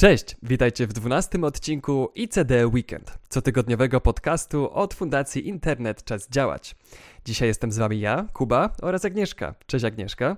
Cześć, witajcie w 12 odcinku ICD Weekend, cotygodniowego podcastu od Fundacji Internet Czas Działać. Dzisiaj jestem z wami ja, Kuba oraz Agnieszka. Cześć Agnieszka.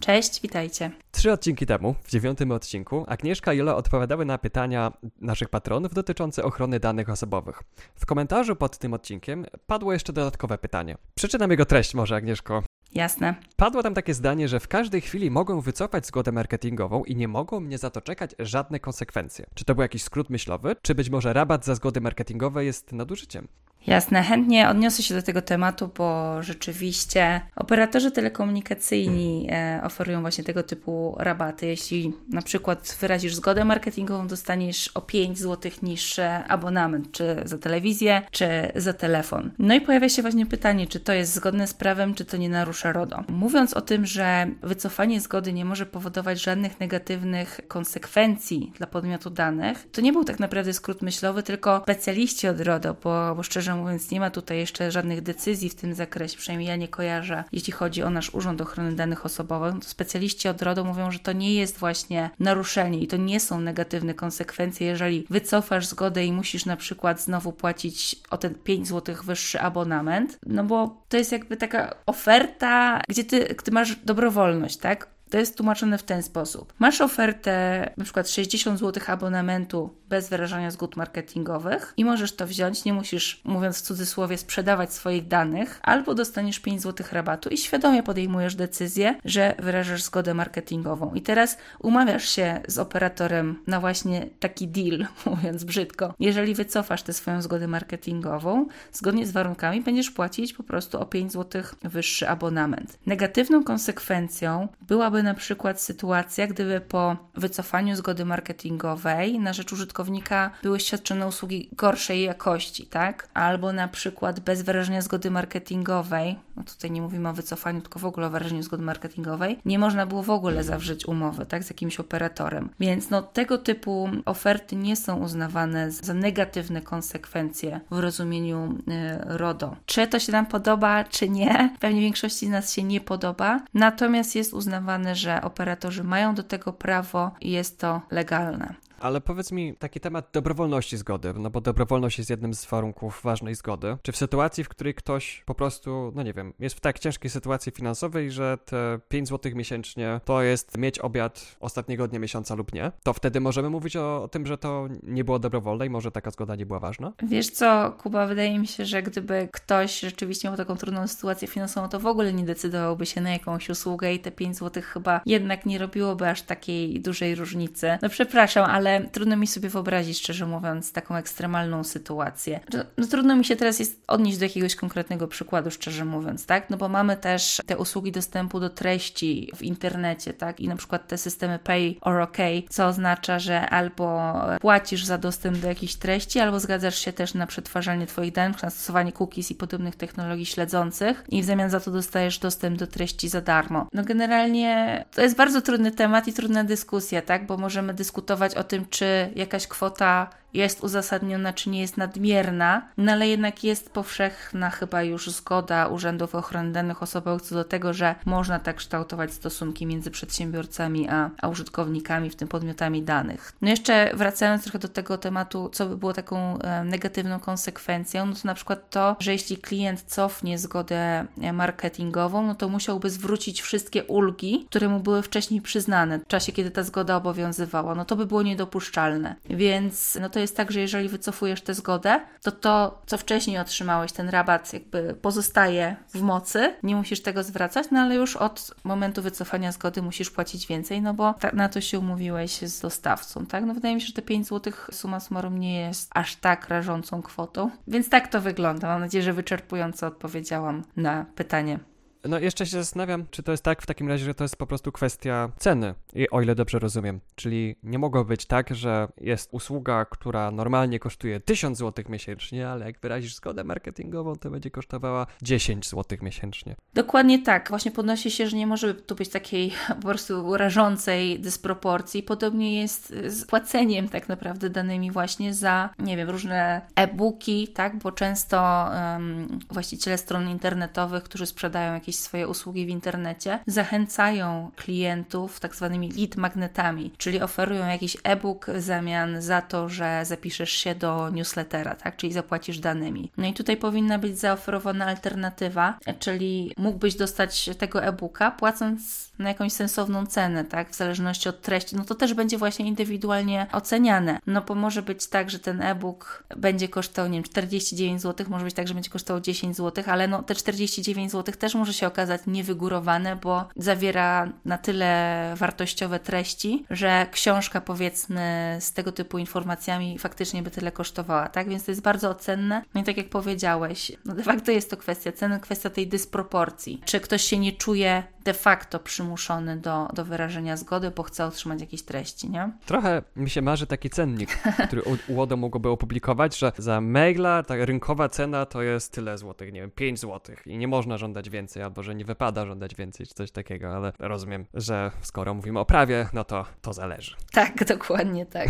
Cześć, witajcie. Trzy odcinki temu, w dziewiątym odcinku, Agnieszka i Jola odpowiadały na pytania naszych patronów dotyczące ochrony danych osobowych. W komentarzu pod tym odcinkiem padło jeszcze dodatkowe pytanie. Przeczytam jego treść może, Agnieszko. Jasne. Padło tam takie zdanie, że w każdej chwili mogą wycofać zgodę marketingową i nie mogą mnie za to czekać żadne konsekwencje. Czy to był jakiś skrót myślowy, czy być może rabat za zgody marketingowe jest nadużyciem? Jasne, chętnie odniosę się do tego tematu, bo rzeczywiście operatorzy telekomunikacyjni e, oferują właśnie tego typu rabaty. Jeśli na przykład wyrazisz zgodę marketingową, dostaniesz o 5 zł niższy abonament, czy za telewizję, czy za telefon. No i pojawia się właśnie pytanie, czy to jest zgodne z prawem, czy to nie narusza RODO. Mówiąc o tym, że wycofanie zgody nie może powodować żadnych negatywnych konsekwencji dla podmiotu danych, to nie był tak naprawdę skrót myślowy, tylko specjaliści od RODO, bo, bo szczerze mówiąc nie ma tutaj jeszcze żadnych decyzji w tym zakresie, przynajmniej ja nie kojarzę, jeśli chodzi o nasz Urząd Ochrony Danych Osobowych, to specjaliści od RODO mówią, że to nie jest właśnie naruszenie i to nie są negatywne konsekwencje, jeżeli wycofasz zgodę i musisz na przykład znowu płacić o ten 5 zł wyższy abonament, no bo to jest jakby taka oferta, gdzie ty, ty masz dobrowolność, tak? To jest tłumaczone w ten sposób. Masz ofertę przykład 60 zł abonamentu bez wyrażania zgód marketingowych i możesz to wziąć, nie musisz, mówiąc w cudzysłowie, sprzedawać swoich danych, albo dostaniesz 5 zł rabatu i świadomie podejmujesz decyzję, że wyrażasz zgodę marketingową. I teraz umawiasz się z operatorem na właśnie taki deal, mówiąc brzydko. Jeżeli wycofasz tę swoją zgodę marketingową, zgodnie z warunkami będziesz płacić po prostu o 5 zł wyższy abonament. Negatywną konsekwencją byłaby byłaby na przykład sytuacja, gdyby po wycofaniu zgody marketingowej na rzecz użytkownika były świadczone usługi gorszej jakości, tak? Albo na przykład bez wyrażenia zgody marketingowej, no tutaj nie mówimy o wycofaniu, tylko w ogóle o wyrażeniu zgody marketingowej, nie można było w ogóle zawrzeć umowy, tak? Z jakimś operatorem. Więc no tego typu oferty nie są uznawane za negatywne konsekwencje w rozumieniu y, RODO. Czy to się nam podoba, czy nie? Pewnie większości z nas się nie podoba, natomiast jest uznawane że operatorzy mają do tego prawo i jest to legalne. Ale powiedz mi taki temat dobrowolności zgody, no bo dobrowolność jest jednym z warunków ważnej zgody. Czy w sytuacji, w której ktoś po prostu, no nie wiem, jest w tak ciężkiej sytuacji finansowej, że te 5 zł miesięcznie to jest mieć obiad ostatniego dnia miesiąca lub nie, to wtedy możemy mówić o, o tym, że to nie było dobrowolne i może taka zgoda nie była ważna? Wiesz co, Kuba, wydaje mi się, że gdyby ktoś rzeczywiście miał taką trudną sytuację finansową, to w ogóle nie decydowałby się na jakąś usługę i te 5 zł chyba jednak nie robiłoby aż takiej dużej różnicy. No przepraszam, ale ale trudno mi sobie wyobrazić, szczerze mówiąc, taką ekstremalną sytuację. No, trudno mi się teraz jest odnieść do jakiegoś konkretnego przykładu, szczerze mówiąc, tak? No bo mamy też te usługi dostępu do treści w internecie, tak? I na przykład te systemy Pay or OK, co oznacza, że albo płacisz za dostęp do jakichś treści, albo zgadzasz się też na przetwarzanie Twoich danych, na stosowanie cookies i podobnych technologii śledzących i w zamian za to dostajesz dostęp do treści za darmo. No generalnie to jest bardzo trudny temat i trudna dyskusja, tak? Bo możemy dyskutować o tym, tym, czy jakaś kwota jest uzasadniona, czy nie jest nadmierna, no ale jednak jest powszechna chyba już zgoda Urzędów Ochrony Danych Osobowych co do tego, że można tak kształtować stosunki między przedsiębiorcami a, a użytkownikami, w tym podmiotami danych. No jeszcze wracając trochę do tego tematu, co by było taką e, negatywną konsekwencją, no to na przykład to, że jeśli klient cofnie zgodę e, marketingową, no to musiałby zwrócić wszystkie ulgi, które mu były wcześniej przyznane w czasie, kiedy ta zgoda obowiązywała. No to by było niedopuszczalne. Więc no to jest jest tak, że jeżeli wycofujesz tę zgodę, to to, co wcześniej otrzymałeś, ten rabat jakby pozostaje w mocy, nie musisz tego zwracać, no ale już od momentu wycofania zgody musisz płacić więcej, no bo na to się umówiłeś z dostawcą, tak? No wydaje mi się, że te 5 zł suma summarum nie jest aż tak rażącą kwotą, więc tak to wygląda. Mam nadzieję, że wyczerpująco odpowiedziałam na pytanie. No jeszcze się zastanawiam, czy to jest tak w takim razie, że to jest po prostu kwestia ceny, I o ile dobrze rozumiem. Czyli nie mogło być tak, że jest usługa, która normalnie kosztuje 1000 zł miesięcznie, ale jak wyrazisz zgodę marketingową, to będzie kosztowała 10 zł miesięcznie. Dokładnie tak. Właśnie podnosi się, że nie może tu być takiej po prostu rażącej dysproporcji. Podobnie jest z płaceniem tak naprawdę danymi właśnie za, nie wiem, różne e-booki, tak? Bo często um, właściciele stron internetowych, którzy sprzedają jakieś jakieś swoje usługi w internecie, zachęcają klientów tak zwanymi lead magnetami, czyli oferują jakiś e-book w zamian za to, że zapiszesz się do newslettera, tak? czyli zapłacisz danymi. No i tutaj powinna być zaoferowana alternatywa, czyli mógłbyś dostać tego e-booka płacąc na jakąś sensowną cenę, tak? W zależności od treści, no to też będzie właśnie indywidualnie oceniane. No bo może być tak, że ten e-book będzie kosztował, nie wiem, 49 zł, może być tak, że będzie kosztował 10 zł, ale no te 49 zł też może się okazać niewygórowane, bo zawiera na tyle wartościowe treści, że książka powiedzmy z tego typu informacjami faktycznie by tyle kosztowała, tak? Więc to jest bardzo cenne. No i tak jak powiedziałeś, no de facto jest to kwestia ceny, kwestia tej dysproporcji. Czy ktoś się nie czuje de facto przymuszony do, do wyrażenia zgody, bo chce otrzymać jakieś treści, nie? Trochę mi się marzy taki cennik, który UODO mogłoby opublikować, że za maila ta rynkowa cena to jest tyle złotych, nie wiem, 5 złotych i nie można żądać więcej, albo że nie wypada żądać więcej, czy coś takiego, ale rozumiem, że skoro mówimy o prawie, no to to zależy. Tak, dokładnie tak.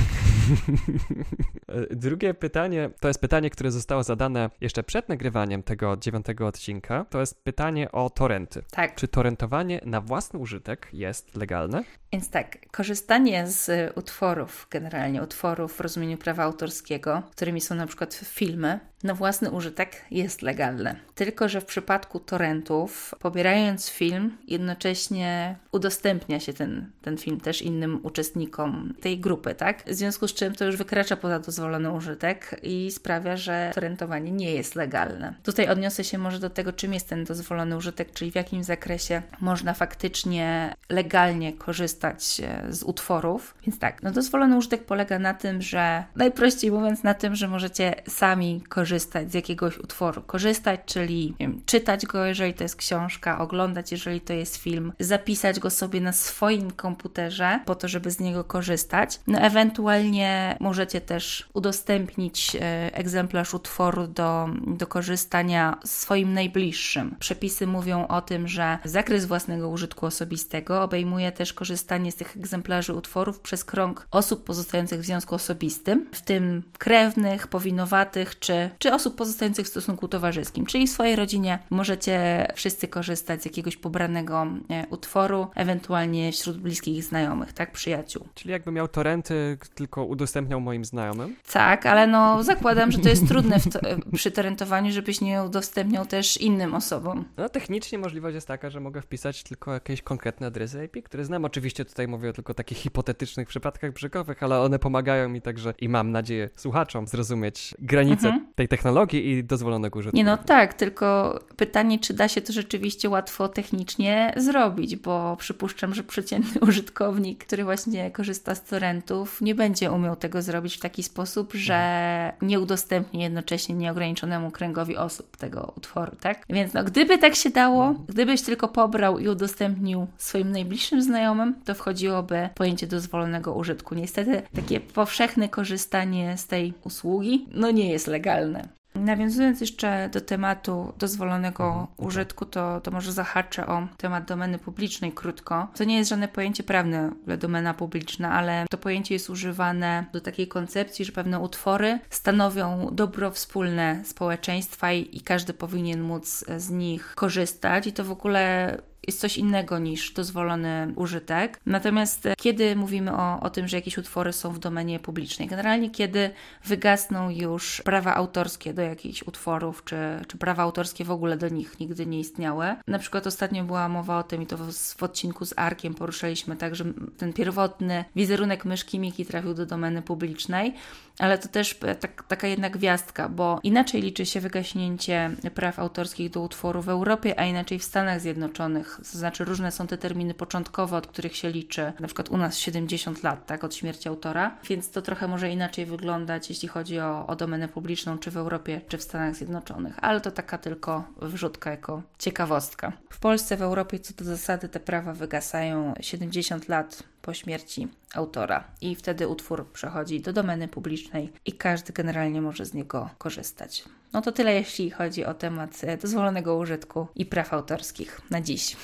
Drugie pytanie, to jest pytanie, które zostało zadane jeszcze przed nagrywaniem tego dziewiątego odcinka, to jest pytanie o torenty. Tak. Czy torentowanie na własny użytek jest legalne? Więc tak, korzystanie z utworów, generalnie utworów w rozumieniu prawa autorskiego, którymi są na przykład filmy, na własny użytek jest legalne. Tylko, że w przypadku torrentów, pobierając film, jednocześnie udostępnia się ten, ten film też innym uczestnikom tej grupy, tak? W związku z czym to już wykracza poza dozwolony użytek i sprawia, że torrentowanie nie jest legalne. Tutaj odniosę się może do tego, czym jest ten dozwolony użytek, czyli w jakim zakresie można faktycznie legalnie korzystać e, z utworów. Więc tak, no dozwolony użytek polega na tym, że najprościej mówiąc na tym, że możecie sami korzystać korzystać z jakiegoś utworu. Korzystać, czyli wiem, czytać go, jeżeli to jest książka, oglądać, jeżeli to jest film, zapisać go sobie na swoim komputerze po to, żeby z niego korzystać. No ewentualnie możecie też udostępnić e, egzemplarz utworu do, do korzystania swoim najbliższym. Przepisy mówią o tym, że zakres własnego użytku osobistego obejmuje też korzystanie z tych egzemplarzy utworów przez krąg osób pozostających w związku osobistym, w tym krewnych, powinowatych czy czy osób pozostających w stosunku towarzyskim, czyli w swojej rodzinie możecie wszyscy korzystać z jakiegoś pobranego e, utworu, ewentualnie wśród bliskich znajomych, tak, przyjaciół. Czyli jakby miał torenty, tylko udostępniał moim znajomym? Tak, ale no zakładam, że to jest trudne to, przy torrentowaniu, żebyś nie udostępniał też innym osobom. No technicznie możliwość jest taka, że mogę wpisać tylko jakieś konkretne adresy IP, które znam. Oczywiście tutaj mówię o tylko takich hipotetycznych przypadkach brzygowych, ale one pomagają mi także i mam nadzieję słuchaczom zrozumieć granice mhm. tej technologii i dozwolonego użytku. Nie no tak, tylko pytanie, czy da się to rzeczywiście łatwo technicznie zrobić, bo przypuszczam, że przeciętny użytkownik, który właśnie korzysta z torrentów, nie będzie umiał tego zrobić w taki sposób, że nie udostępni jednocześnie nieograniczonego kręgowi osób tego utworu, tak? Więc no, gdyby tak się dało, gdybyś tylko pobrał i udostępnił swoim najbliższym znajomym, to wchodziłoby pojęcie dozwolonego użytku. Niestety takie powszechne korzystanie z tej usługi, no nie jest legalne. Nawiązując jeszcze do tematu dozwolonego mhm, użytku, to, to może zahaczę o temat domeny publicznej krótko. To nie jest żadne pojęcie prawne, domena publiczna, ale to pojęcie jest używane do takiej koncepcji, że pewne utwory stanowią dobro wspólne społeczeństwa i, i każdy powinien móc z nich korzystać. I to w ogóle jest coś innego niż dozwolony użytek. Natomiast e, kiedy mówimy o, o tym, że jakieś utwory są w domenie publicznej, generalnie kiedy wygasną już prawa autorskie do jakichś utworów, czy, czy prawa autorskie w ogóle do nich nigdy nie istniały. Na przykład ostatnio była mowa o tym i to w, w odcinku z Arkiem poruszaliśmy tak, że ten pierwotny wizerunek myszki Miki trafił do domeny publicznej, ale to też e, tak, taka jedna gwiazdka, bo inaczej liczy się wygaśnięcie praw autorskich do utworu w Europie, a inaczej w Stanach Zjednoczonych. To znaczy różne są te terminy początkowe, od których się liczy, na przykład u nas 70 lat, tak, od śmierci autora, więc to trochę może inaczej wyglądać, jeśli chodzi o, o domenę publiczną, czy w Europie, czy w Stanach Zjednoczonych, ale to taka tylko wrzutka jako ciekawostka. W Polsce, w Europie co do zasady te prawa wygasają 70 lat po śmierci autora i wtedy utwór przechodzi do domeny publicznej i każdy generalnie może z niego korzystać. No to tyle, jeśli chodzi o temat e, dozwolonego użytku i praw autorskich na dziś.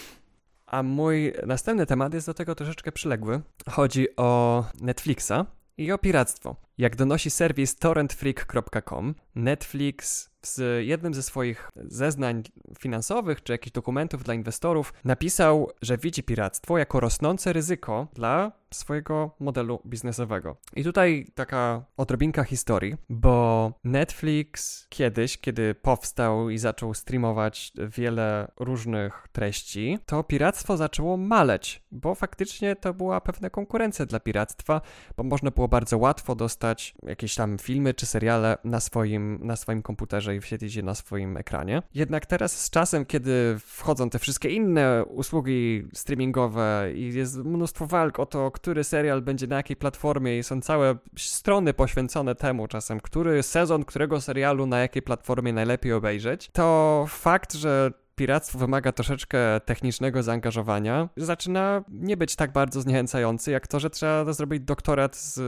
A mój następny temat jest do tego troszeczkę przyległy. Chodzi o Netflixa i o piractwo. Jak donosi serwis torrentfreak.com, Netflix w jednym ze swoich zeznań finansowych czy jakichś dokumentów dla inwestorów napisał, że widzi piractwo jako rosnące ryzyko dla swojego modelu biznesowego. I tutaj taka odrobinka historii, bo Netflix kiedyś, kiedy powstał i zaczął streamować wiele różnych treści, to piractwo zaczęło maleć, bo faktycznie to była pewna konkurencja dla piractwa, bo można było bardzo łatwo dostać jakieś tam filmy czy seriale na swoim, na swoim komputerze i wświetlić je na swoim ekranie. Jednak teraz z czasem, kiedy wchodzą te wszystkie inne usługi streamingowe i jest mnóstwo walk o to, który serial będzie na jakiej platformie i są całe strony poświęcone temu czasem, który sezon którego serialu na jakiej platformie najlepiej obejrzeć, to fakt, że piractwo wymaga troszeczkę technicznego zaangażowania, zaczyna nie być tak bardzo zniechęcający, jak to, że trzeba zrobić doktorat z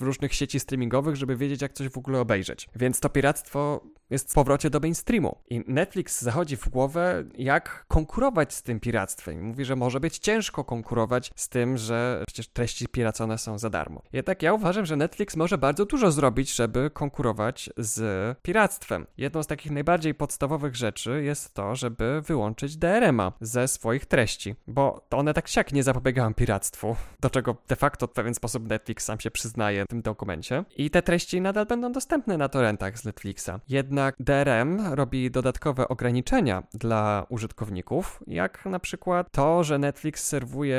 różnych sieci streamingowych, żeby wiedzieć, jak coś w ogóle obejrzeć. Więc to piractwo jest w powrocie do mainstreamu. I Netflix zachodzi w głowę, jak konkurować z tym piractwem. Mówi, że może być ciężko konkurować z tym, że przecież treści piracone są za darmo. Jednak ja uważam, że Netflix może bardzo dużo zrobić, żeby konkurować z piractwem. Jedną z takich najbardziej podstawowych rzeczy jest to, żeby wyłączyć DRM-a ze swoich treści, bo to one tak siak nie zapobiegają piractwu, do czego de facto w pewien sposób Netflix sam się przyznaje w tym dokumencie. I te treści nadal będą dostępne na torrentach z Netflixa. Jednak jednak DRM robi dodatkowe ograniczenia dla użytkowników, jak na przykład to, że Netflix serwuje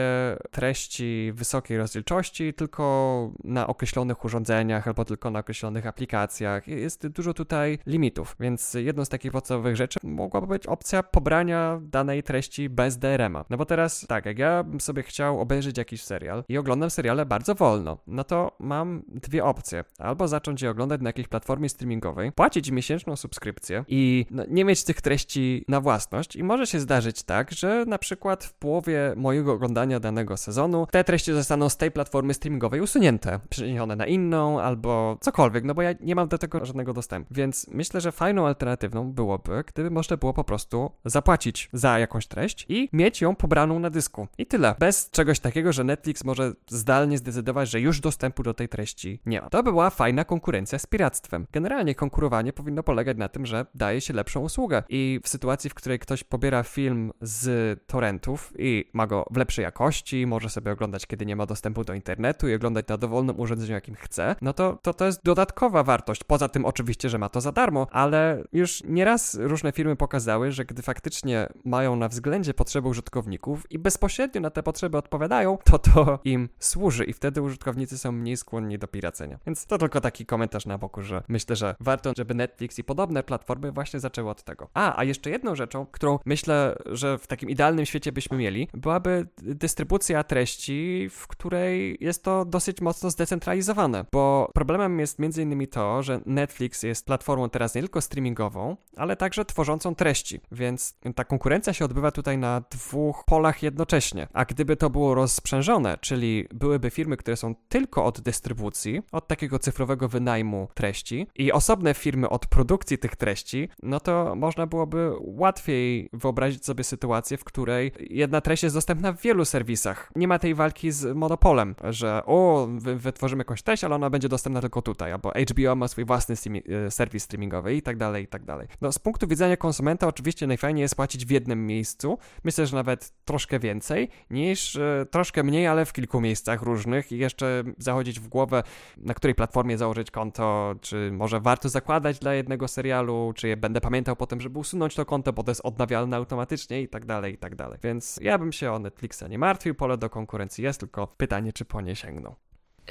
treści wysokiej rozdzielczości tylko na określonych urządzeniach albo tylko na określonych aplikacjach. Jest dużo tutaj limitów, więc jedną z takich podstawowych rzeczy mogłaby być opcja pobrania danej treści bez DRM-a. No bo teraz tak, jak ja bym sobie chciał obejrzeć jakiś serial i oglądam seriale bardzo wolno, no to mam dwie opcje. Albo zacząć je oglądać na jakiejś platformie streamingowej, płacić miesięcznie miesięczną subskrypcję i no, nie mieć tych treści na własność. I może się zdarzyć tak, że na przykład w połowie mojego oglądania danego sezonu te treści zostaną z tej platformy streamingowej usunięte, przeniesione na inną albo cokolwiek, no bo ja nie mam do tego żadnego dostępu. Więc myślę, że fajną alternatywną byłoby, gdyby można było po prostu zapłacić za jakąś treść i mieć ją pobraną na dysku. I tyle. Bez czegoś takiego, że Netflix może zdalnie zdecydować, że już dostępu do tej treści nie ma. To by była fajna konkurencja z piractwem. Generalnie konkurowanie powinno polegać na tym, że daje się lepszą usługę. I w sytuacji, w której ktoś pobiera film z torrentów i ma go w lepszej jakości, może sobie oglądać, kiedy nie ma dostępu do internetu i oglądać na dowolnym urządzeniu, jakim chce, no to, to to jest dodatkowa wartość. Poza tym oczywiście, że ma to za darmo, ale już nieraz różne firmy pokazały, że gdy faktycznie mają na względzie potrzeby użytkowników i bezpośrednio na te potrzeby odpowiadają, to to im służy i wtedy użytkownicy są mniej skłonni do piracenia. Więc to tylko taki komentarz na boku, że myślę, że warto, żeby Netflix i podobne platformy właśnie zaczęły od tego. A, a jeszcze jedną rzeczą, którą myślę, że w takim idealnym świecie byśmy mieli, byłaby dystrybucja treści, w której jest to dosyć mocno zdecentralizowane, bo problemem jest między innymi to, że Netflix jest platformą teraz nie tylko streamingową, ale także tworzącą treści, więc ta konkurencja się odbywa tutaj na dwóch polach jednocześnie. A gdyby to było rozprzężone, czyli byłyby firmy, które są tylko od dystrybucji, od takiego cyfrowego wynajmu treści i osobne firmy od produkcji, produkcji tych treści, no to można byłoby łatwiej wyobrazić sobie sytuację, w której jedna treść jest dostępna w wielu serwisach. Nie ma tej walki z monopolem, że o, wytworzymy jakąś treść, ale ona będzie dostępna tylko tutaj, albo HBO ma swój własny e, serwis streamingowy i tak dalej, i tak dalej. No z punktu widzenia konsumenta oczywiście najfajniej jest płacić w jednym miejscu, myślę, że nawet troszkę więcej, niż e, troszkę mniej, ale w kilku miejscach różnych i jeszcze zachodzić w głowę, na której platformie założyć konto, czy może warto zakładać dla jednego serialu, czy będę pamiętał potem, żeby usunąć to konto, bo to jest odnawialne automatycznie i tak dalej, i tak dalej. Więc ja bym się o Netflixa nie martwił, pole do konkurencji jest, tylko pytanie, czy po nie sięgną.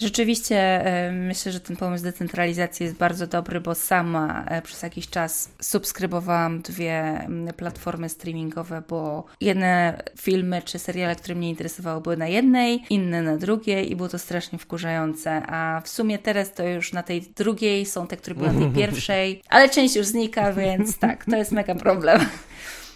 Rzeczywiście e, myślę, że ten pomysł decentralizacji jest bardzo dobry, bo sama e, przez jakiś czas subskrybowałam dwie platformy streamingowe, bo jedne filmy czy seriale, które mnie interesowały, były na jednej, inne na drugiej i było to strasznie wkurzające. A w sumie teraz to już na tej drugiej są te, które były na tej pierwszej, ale część już znika, więc tak, to jest mega problem.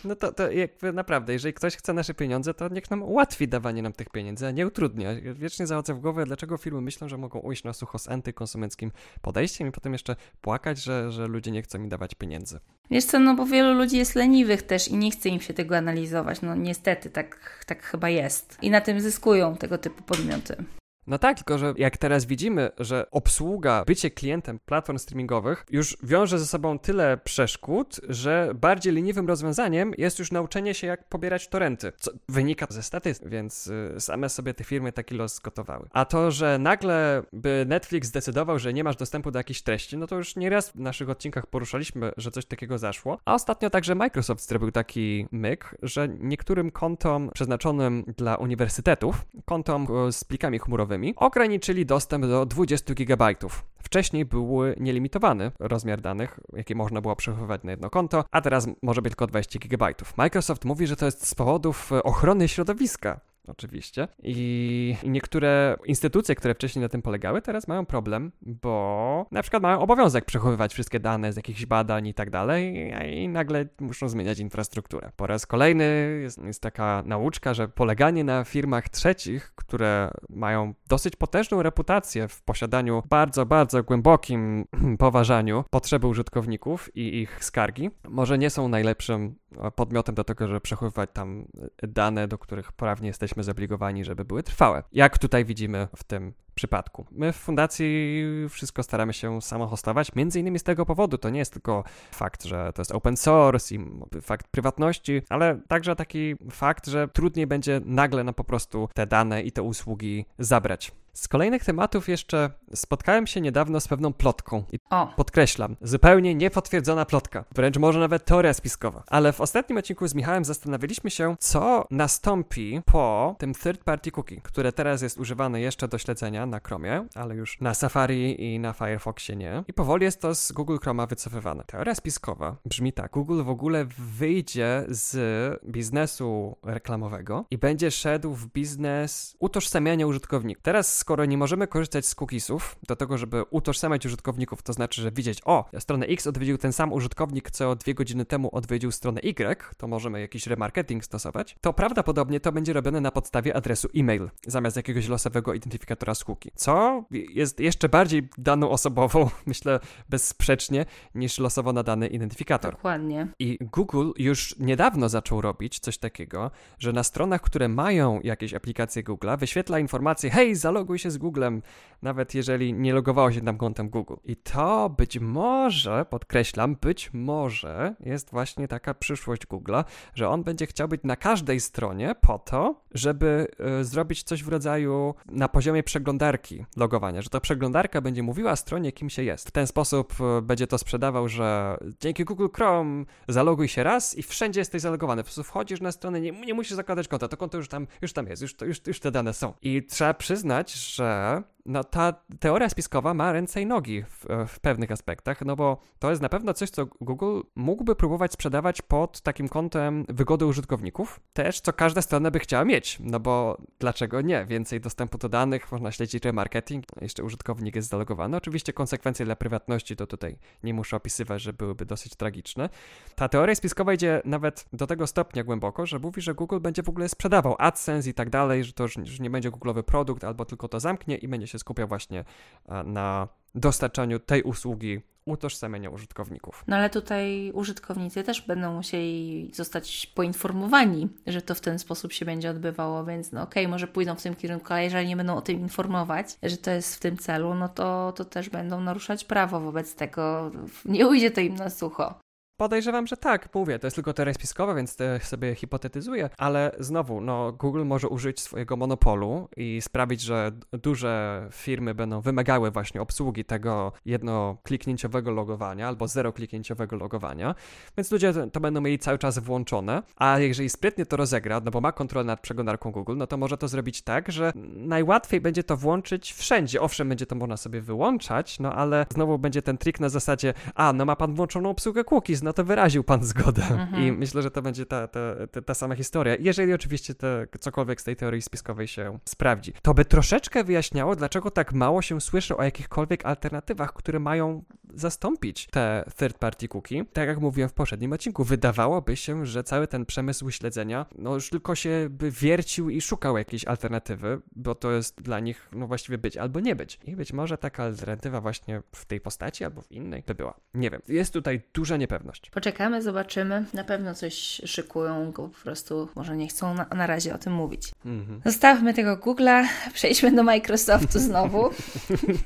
No to, to jakby naprawdę, jeżeli ktoś chce nasze pieniądze, to niech nam ułatwi dawanie nam tych pieniędzy, a nie utrudnia. Wiecznie zachodzę w głowę, dlaczego firmy myślą, że mogą ujść na sucho z antykonsumenckim podejściem i potem jeszcze płakać, że, że ludzie nie chcą mi dawać pieniędzy. Wiesz co, no bo wielu ludzi jest leniwych też i nie chce im się tego analizować. No niestety, tak, tak chyba jest. I na tym zyskują tego typu podmioty. No tak, tylko że jak teraz widzimy, że obsługa, bycie klientem platform streamingowych już wiąże ze sobą tyle przeszkód, że bardziej leniwym rozwiązaniem jest już nauczenie się, jak pobierać torenty, co wynika ze statystyk, więc y, same sobie te firmy taki los zgotowały. A to, że nagle by Netflix zdecydował, że nie masz dostępu do jakichś treści, no to już nieraz w naszych odcinkach poruszaliśmy, że coś takiego zaszło. A ostatnio także Microsoft zrobił taki myk, że niektórym kontom przeznaczonym dla uniwersytetów, kontom e, z plikami chmurowymi, ograniczyli dostęp do 20 GB. Wcześniej był nielimitowany rozmiar danych, jakie można było przechowywać na jedno konto, a teraz może być tylko 20 GB. Microsoft mówi, że to jest z powodów ochrony środowiska oczywiście. I niektóre instytucje, które wcześniej na tym polegały, teraz mają problem, bo na przykład mają obowiązek przechowywać wszystkie dane z jakichś badań i tak dalej, i nagle muszą zmieniać infrastrukturę. Po raz kolejny jest, jest taka nauczka, że poleganie na firmach trzecich, które mają dosyć potężną reputację w posiadaniu bardzo, bardzo głębokim poważaniu potrzeby użytkowników i ich skargi, może nie są najlepszym podmiotem do tego, żeby przechowywać tam dane, do których prawnie jesteśmy jesteśmy zobligowani, żeby były trwałe. Jak tutaj widzimy w tym przypadku. My w fundacji wszystko staramy się samohostować, między innymi z tego powodu. To nie jest tylko fakt, że to jest open source i fakt prywatności, ale także taki fakt, że trudniej będzie nagle na po prostu te dane i te usługi zabrać. Z kolejnych tematów jeszcze spotkałem się niedawno z pewną plotką. I o. podkreślam, zupełnie niepotwierdzona plotka, wręcz może nawet teoria spiskowa. Ale w ostatnim odcinku z Michałem zastanawialiśmy się, co nastąpi po tym third party cookie, które teraz jest używane jeszcze do śledzenia na Chromie, ale już na Safari i na Firefoxie nie. I powoli jest to z Google Chroma wycofywane. Teoria spiskowa brzmi tak: Google w ogóle wyjdzie z biznesu reklamowego i będzie szedł w biznes utożsamiania użytkowników. Teraz skoro nie możemy korzystać z cookiesów do tego, żeby utożsamiać użytkowników, to znaczy, że widzieć, o, stronę X odwiedził ten sam użytkownik, co dwie godziny temu odwiedził stronę Y, to możemy jakiś remarketing stosować, to prawdopodobnie to będzie robione na podstawie adresu e-mail, zamiast jakiegoś losowego identyfikatora z cookie, co jest jeszcze bardziej daną osobową, myślę, bezsprzecznie, niż losowo nadany identyfikator. Dokładnie. I Google już niedawno zaczął robić coś takiego, że na stronach, które mają jakieś aplikacje Google'a, wyświetla informację, hej, zaloguj zaloguj się z Googlem, nawet jeżeli nie logowało się tam kontem Google. I to być może, podkreślam, być może jest właśnie taka przyszłość Google'a, że on będzie chciał być na każdej stronie po to, żeby y, zrobić coś w rodzaju na poziomie przeglądarki logowania, że ta przeglądarka będzie mówiła stronie, kim się jest. W ten sposób y, będzie to sprzedawał, że dzięki Google Chrome zaloguj się raz i wszędzie jesteś zalogowany. Po prostu wchodzisz na stronę, nie, nie musisz zakładać konta, to konto już tam, już tam jest, już, już, już te dane są. I trzeba przyznać, że no ta teoria spiskowa ma ręce i nogi w, w, pewnych aspektach, no bo to jest na pewno coś, co Google mógłby próbować sprzedawać pod takim kątem wygody użytkowników, też co każda strona by chciała mieć, no bo dlaczego nie? Więcej dostępu do danych, można śledzić remarketing, jeszcze użytkownik jest zalogowany. Oczywiście konsekwencje dla prywatności to tutaj nie muszę opisywać, że byłyby dosyć tragiczne. Ta teoria spiskowa idzie nawet do tego stopnia głęboko, że mówi, że Google będzie w ogóle sprzedawał AdSense i tak dalej, że to już, już nie będzie Google'owy produkt, albo tylko to zamknie i będzie się skupia właśnie e, na dostarczaniu tej usługi utożsamienia użytkowników. No ale tutaj użytkownicy też będą musieli zostać poinformowani, że to w ten sposób się będzie odbywało, więc no okej, okay, może pójdą w tym kierunku, ale jeżeli nie będą o tym informować, że to jest w tym celu, no to, to też będą naruszać prawo wobec tego. Nie ujdzie to im na sucho. Podejrzewam, że tak, mówię, to jest tylko teoria spiskowa, więc sobie hipotetyzuję, ale znowu, no, Google może użyć swojego monopolu i sprawić, że duże firmy będą wymagały właśnie obsługi tego jednokliknięciowego logowania albo zerokliknięciowego logowania, więc ludzie to będą mieli cały czas włączone, a jeżeli sprytnie to rozegra, no bo ma kontrolę nad przeglądarką Google, no to może to zrobić tak, że najłatwiej będzie to włączyć wszędzie. Owszem, będzie to można sobie wyłączać, no ale znowu będzie ten trik na zasadzie, a, no ma pan włączoną obsługę cookies, no to wyraził pan zgodę. Mhm. I myślę, że to będzie ta, ta, ta, ta sama historia. Jeżeli oczywiście te, cokolwiek z tej teorii spiskowej się sprawdzi. To by troszeczkę wyjaśniało, dlaczego tak mało się słyszy o jakichkolwiek alternatywach, które mają zastąpić te third party cookie. Tak jak mówiłem w poprzednim odcinku, wydawałoby się, że cały ten przemysł śledzenia, no już tylko się by wiercił i szukał jakiejś alternatywy, bo to jest dla nich, no właściwie być albo nie być. I być może taka alternatywa właśnie w tej postaci albo w innej by była. Nie wiem. Jest tutaj duża niepewność. Poczekamy, zobaczymy. Na pewno coś szykują, go po prostu może nie chcą na, na razie o tym mówić. Mhm. Zostawmy tego Google'a, przejdźmy do Microsoftu znowu.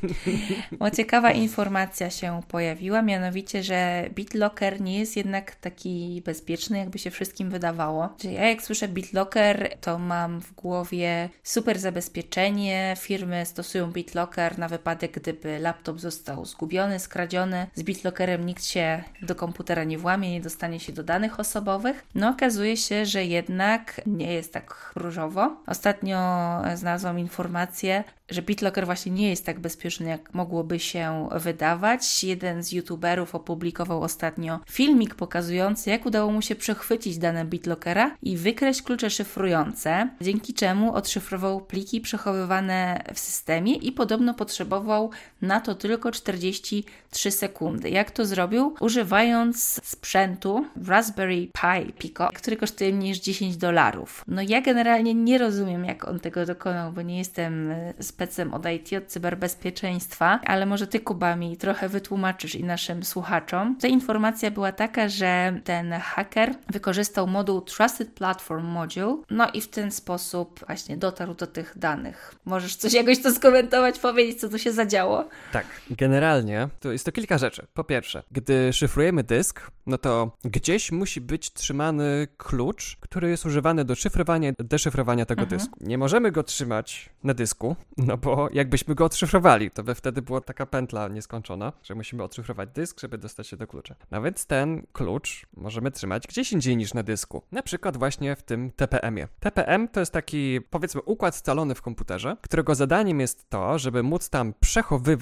bo ciekawa informacja się pojawiła, mianowicie, że BitLocker nie jest jednak taki bezpieczny, jakby się wszystkim wydawało. Czyli ja jak słyszę BitLocker, to mam w głowie super zabezpieczenie. Firmy stosują BitLocker na wypadek, gdyby laptop został zgubiony, skradziony. Z BitLockerem nikt się do komputera nie włamie, nie dostanie się do danych osobowych. No okazuje się, że jednak nie jest tak różowo. Ostatnio znalazłam informację, że BitLocker właśnie nie jest tak bezpieczny, jak mogłoby się wydawać. Jeden z youtuberów opublikował ostatnio filmik pokazujący, jak udało mu się przechwycić dane BitLockera i wykreślić klucze szyfrujące, dzięki czemu odszyfrował pliki przechowywane w systemie i podobno potrzebował na to tylko 43 sekundy. Jak to zrobił? Używając sprzętu Raspberry Pi Pico, który kosztuje mniej niż 10 dolarów. No ja generalnie nie rozumiem, jak on tego dokonał, bo nie jestem z specem od IT, od cyberbezpieczeństwa, ale może Ty, Kuba, mi trochę wytłumaczysz i naszym słuchaczom. Ta informacja była taka, że ten haker wykorzystał moduł Trusted Platform Module, no i w ten sposób właśnie dotarł do tych danych. Możesz coś jakoś to skomentować, powiedzieć, co tu się zadziało? Tak, generalnie to jest to kilka rzeczy. Po pierwsze, gdy szyfrujemy dysk, no to gdzieś musi być trzymany klucz, który jest używany do szyfrowania, deszyfrowania tego mhm. dysku. Nie możemy go trzymać na dysku, no bo jakbyśmy go odszyfrowali, to by wtedy była taka pętla nieskończona, że musimy odszyfrować dysk, żeby dostać się do klucza. Nawet ten klucz możemy trzymać gdzieś indziej niż na dysku. Na przykład właśnie w tym TPM-ie. TPM to jest taki, powiedzmy, układ scalony w komputerze, którego zadaniem jest to, żeby móc tam przechowywać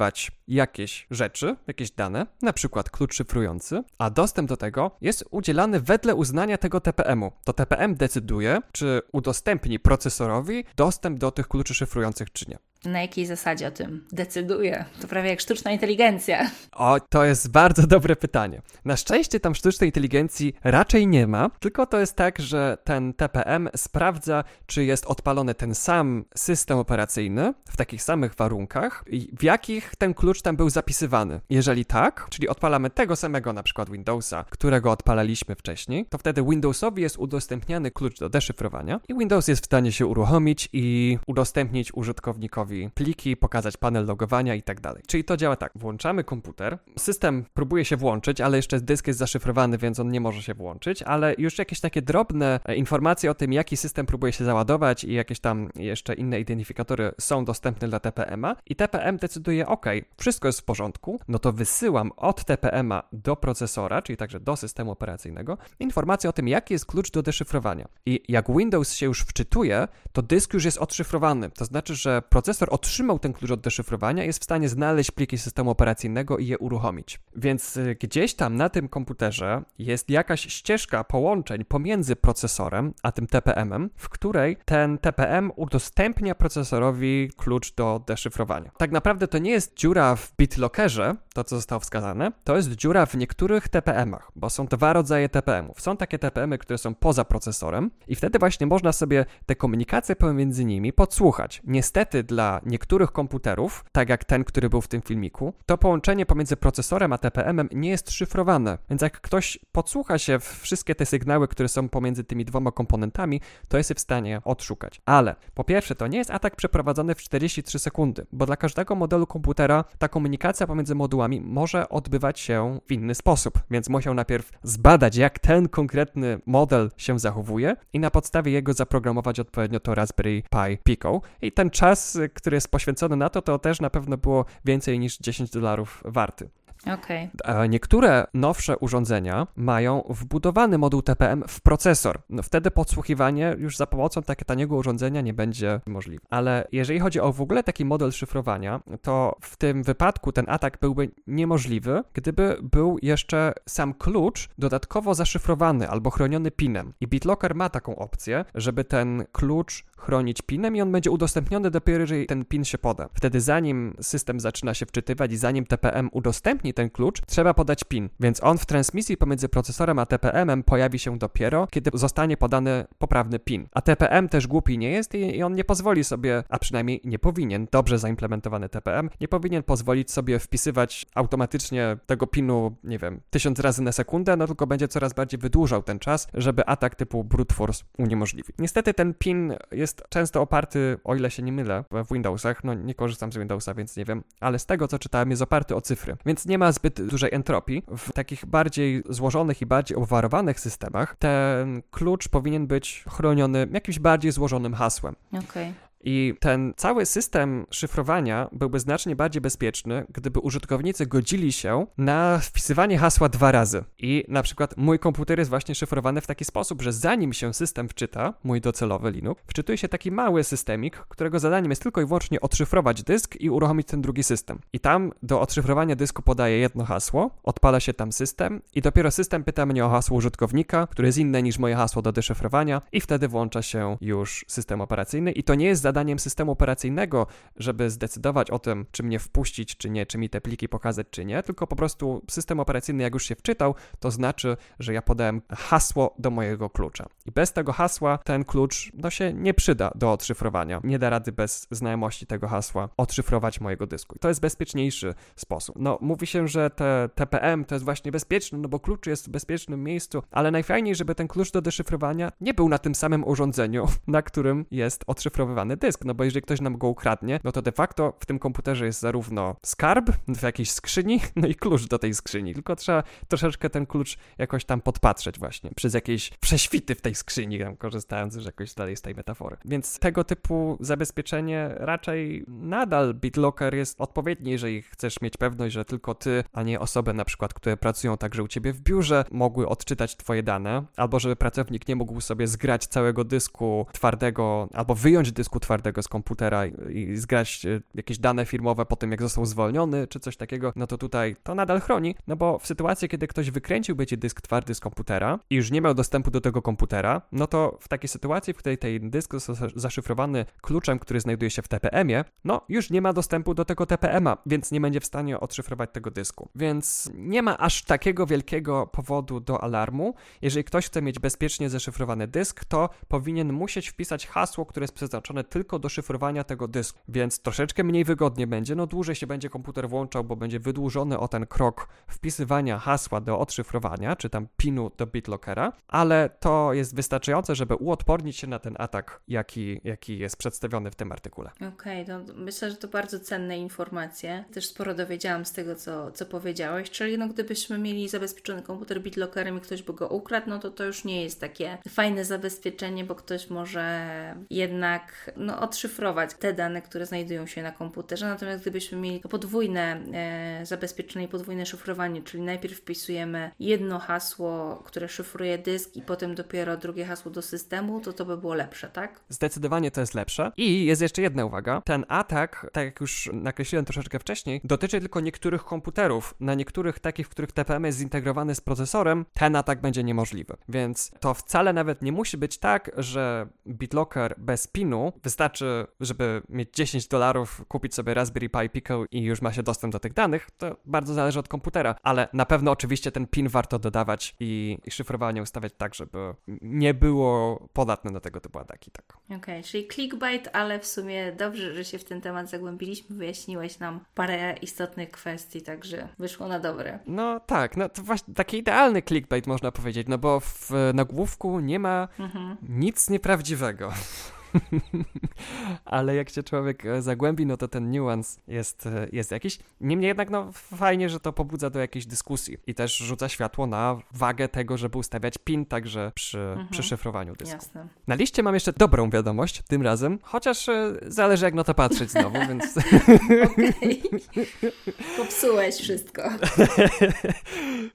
jakieś rzeczy, jakieś dane, na przykład klucz szyfrujący, a dostęp do tego jest udzielany wedle uznania tego TPM-u. To TPM decyduje, czy udostępni procesorowi dostęp do tych kluczy szyfrujących, czy nie. Na jakiej zasadzie o tym decyduje? To prawie jak sztuczna inteligencja. O, to jest bardzo dobre pytanie. Na szczęście tam sztucznej inteligencji raczej nie ma, tylko to jest tak, że ten TPM sprawdza, czy jest odpalony ten sam system operacyjny w takich samych warunkach, w jakich ten klucz tam był zapisywany. Jeżeli tak, czyli odpalamy tego samego na przykład Windowsa, którego odpalaliśmy wcześniej, to wtedy Windowsowi jest udostępniany klucz do deszyfrowania i Windows jest w stanie się uruchomić i udostępnić użytkownikowi pliki, pokazać panel logowania i tak dalej. Czyli to działa tak, włączamy komputer, system próbuje się włączyć, ale jeszcze dysk jest zaszyfrowany, więc on nie może się włączyć, ale już jakieś takie drobne e, informacje o tym, jaki system próbuje się załadować i jakieś tam jeszcze inne identyfikatory są dostępne dla TPM-a i TPM decyduje, ok, wszystko jest w porządku, no to wysyłam od TPM-a do procesora, czyli także do systemu operacyjnego, informację o tym, jaki jest klucz do deszyfrowania. I jak Windows się już wczytuje, to dysk już jest odszyfrowany. To znaczy, że procesor procesor otrzymał ten klucz od deszyfrowania, jest w stanie znaleźć pliki systemu operacyjnego i je uruchomić. Więc y, gdzieś tam na tym komputerze jest jakaś ścieżka połączeń pomiędzy procesorem a tym TPM-em, w której ten TPM udostępnia procesorowi klucz do deszyfrowania. Tak naprawdę to nie jest dziura w BitLockerze, to co zostało wskazane, to jest dziura w niektórych TPM-ach, bo są dwa rodzaje TPM-ów. Są takie TPM-y, które są poza procesorem i wtedy właśnie można sobie te komunikacje pomiędzy nimi podsłuchać. Niestety dla niektórych komputerów, tak jak ten, który był w tym filmiku, to połączenie pomiędzy procesorem a TPM-em nie jest szyfrowane. Więc jak ktoś podsłucha się w wszystkie te sygnały, które są pomiędzy tymi dwoma komponentami, to jest w stanie odszukać. Ale po pierwsze, to nie jest atak przeprowadzony w 43 sekundy, bo dla każdego modelu komputera ta komunikacja pomiędzy modułami może odbywać się w inny sposób. Więc musiał najpierw zbadać, jak ten konkretny model się zachowuje i na podstawie jego zaprogramować odpowiednio to Raspberry Pi Pico. I ten czas, który jest poświęcony na to, to też na pewno było więcej niż 10 dolarów warty. Okay. Niektóre nowsze urządzenia mają wbudowany moduł TPM w procesor. No wtedy podsłuchiwanie już za pomocą takiego taniego urządzenia nie będzie możliwe. Ale jeżeli chodzi o w ogóle taki model szyfrowania, to w tym wypadku ten atak byłby niemożliwy, gdyby był jeszcze sam klucz dodatkowo zaszyfrowany albo chroniony pinem. I BitLocker ma taką opcję, żeby ten klucz chronić pinem i on będzie udostępniony dopiero, jeżeli ten pin się poda. Wtedy zanim system zaczyna się wczytywać i zanim TPM udostępni ten klucz, trzeba podać PIN. Więc on w transmisji pomiędzy procesorem a TPM-em pojawi się dopiero, kiedy zostanie podany poprawny PIN. A TPM też głupi nie jest i, i on nie pozwoli sobie, a przynajmniej nie powinien, dobrze zaimplementowany TPM, nie powinien pozwolić sobie wpisywać automatycznie tego PINu, nie wiem, tysiąc razy na sekundę, no tylko będzie coraz bardziej wydłużał ten czas, żeby atak typu brute force uniemożliwić. Niestety ten PIN jest często oparty, o ile się nie mylę, w Windowsach, no nie korzystam z Windowsa, więc nie wiem, ale z tego co czytałem jest oparty o cyfry, więc nie ma zbyt dużej entropii. W takich bardziej złożonych i bardziej obwarowanych systemach ten klucz powinien być chroniony jakimś bardziej złożonym hasłem. Okay. I ten cały system szyfrowania byłby znacznie bardziej bezpieczny, gdyby użytkownicy godzili się na wpisywanie hasła dwa razy. I na przykład mój komputer jest właśnie szyfrowany w taki sposób, że zanim się system wczyta, mój docelowy Linux, wczytuje się taki mały systemik, którego zadaniem jest tylko i wyłącznie odszyfrować dysk i uruchomić ten drugi system. I tam do odszyfrowania dysku podaje jedno hasło, odpala się tam system i dopiero system pyta mnie o hasło użytkownika, które jest inne niż moje hasło do deszyfrowania i wtedy włącza się już system operacyjny i to nie jest zadaniem systemu operacyjnego, żeby zdecydować o tym, czy mnie wpuścić, czy nie, czy mi te pliki pokazać, czy nie, tylko po prostu system operacyjny, jak już się wczytał, to znaczy, że ja podałem hasło do mojego klucza. I bez tego hasła ten klucz no, się nie przyda do odszyfrowania. Nie da rady bez znajomości tego hasła odszyfrować mojego dysku. I to jest bezpieczniejszy sposób. No, mówi się, że te TPM to jest właśnie bezpieczny, no bo klucz jest w bezpiecznym miejscu, ale najfajniej, żeby ten klucz do deszyfrowania nie był na tym samym urządzeniu, na którym jest odszyfrowywany dysk, no bo jeżeli ktoś nam go ukradnie, no to de facto w tym komputerze jest zarówno skarb w jakiejś skrzyni, no i klucz do tej skrzyni, tylko trzeba troszeczkę ten klucz jakoś tam podpatrzeć właśnie, przez jakieś prześwity w tej skrzyni, tam korzystając już jakoś dalej z tej metafory. Więc tego typu zabezpieczenie raczej nadal BitLocker jest odpowiedni, jeżeli chcesz mieć pewność, że tylko ty, a nie osoby na przykład, które pracują także u ciebie w biurze, mogły odczytać twoje dane, albo żeby pracownik nie mógł sobie zgrać całego dysku twardego, albo wyjąć dysku twardego z komputera i zgrać e, jakieś dane firmowe po tym, jak został zwolniony, czy coś takiego, no to tutaj to nadal chroni, no bo w sytuacji, kiedy ktoś wykręciłby ci dysk twardy z komputera i już nie miał dostępu do tego komputera, no to w takiej sytuacji, w której ten dysk został zaszyfrowany kluczem, który znajduje się w TPM-ie, no już nie ma dostępu do tego TPM-a, więc nie będzie w stanie odszyfrować tego dysku. Więc nie ma aż takiego wielkiego powodu do alarmu. Jeżeli ktoś chce mieć bezpiecznie zaszyfrowany dysk, to powinien musieć wpisać hasło, które jest przeznaczone tylko do szyfrowania tego dysku, więc troszeczkę mniej wygodnie będzie, no dłużej się będzie komputer włączał, bo będzie wydłużony o ten krok wpisywania hasła do odszyfrowania, czy tam pinu do BitLockera, ale to jest wystarczające, żeby uodpornić się na ten atak, jaki, jaki jest przedstawiony w tym artykule. Okej, okay, no myślę, że to bardzo cenne informacje. Też sporo dowiedziałam z tego, co, co powiedziałeś, czyli no gdybyśmy mieli zabezpieczony komputer BitLockerem i ktoś by go ukradł, no to to już nie jest takie fajne zabezpieczenie, bo ktoś może jednak no, odszyfrować te dane, które znajdują się na komputerze. Natomiast gdybyśmy mieli to podwójne e, zabezpieczenie, podwójne szyfrowanie, czyli najpierw wpisujemy jedno hasło, które szyfruje dysk i potem dopiero drugie hasło do systemu, to to by było lepsze, tak? Zdecydowanie to jest lepsze. I jest jeszcze jedna uwaga. Ten atak, tak jak już nakreśliłem troszeczkę wcześniej, dotyczy tylko niektórych komputerów. Na niektórych takich, w których TPM jest zintegrowany z procesorem, ten atak będzie niemożliwy. Więc to wcale nawet nie musi być tak, że BitLocker bez pinu wystarczy, żeby mieć 10 dolarów, kupić sobie Raspberry Pi Pico i już ma się dostęp do tych danych. To bardzo zależy od komputera, ale na pewno oczywiście ten pin warto dodawać i, i szyfrowanie ustawiać tak, żeby nie było podatne na tego typu ataki. Tak. Okej, okay, czyli clickbait, ale w sumie dobrze, że się w ten temat zagłębiliśmy, wyjaśniłeś nam parę istotnych kwestii, także wyszło na dobre. No tak, no to właśnie taki idealny clickbait można powiedzieć, no bo w nagłówku nie ma mhm. nic nieprawdziwego. Ale jak się człowiek e, zagłębi, no to ten niuans jest, e, jest jakiś. Niemniej jednak, no fajnie, że to pobudza do jakiejś dyskusji i też rzuca światło na wagę tego, żeby ustawiać PIN także przy, mhm. przy szyfrowaniu dysku. Jasne. Na liście mam jeszcze dobrą wiadomość tym razem, chociaż e, zależy jak na to patrzeć znowu, więc... Okej. Popsułeś wszystko.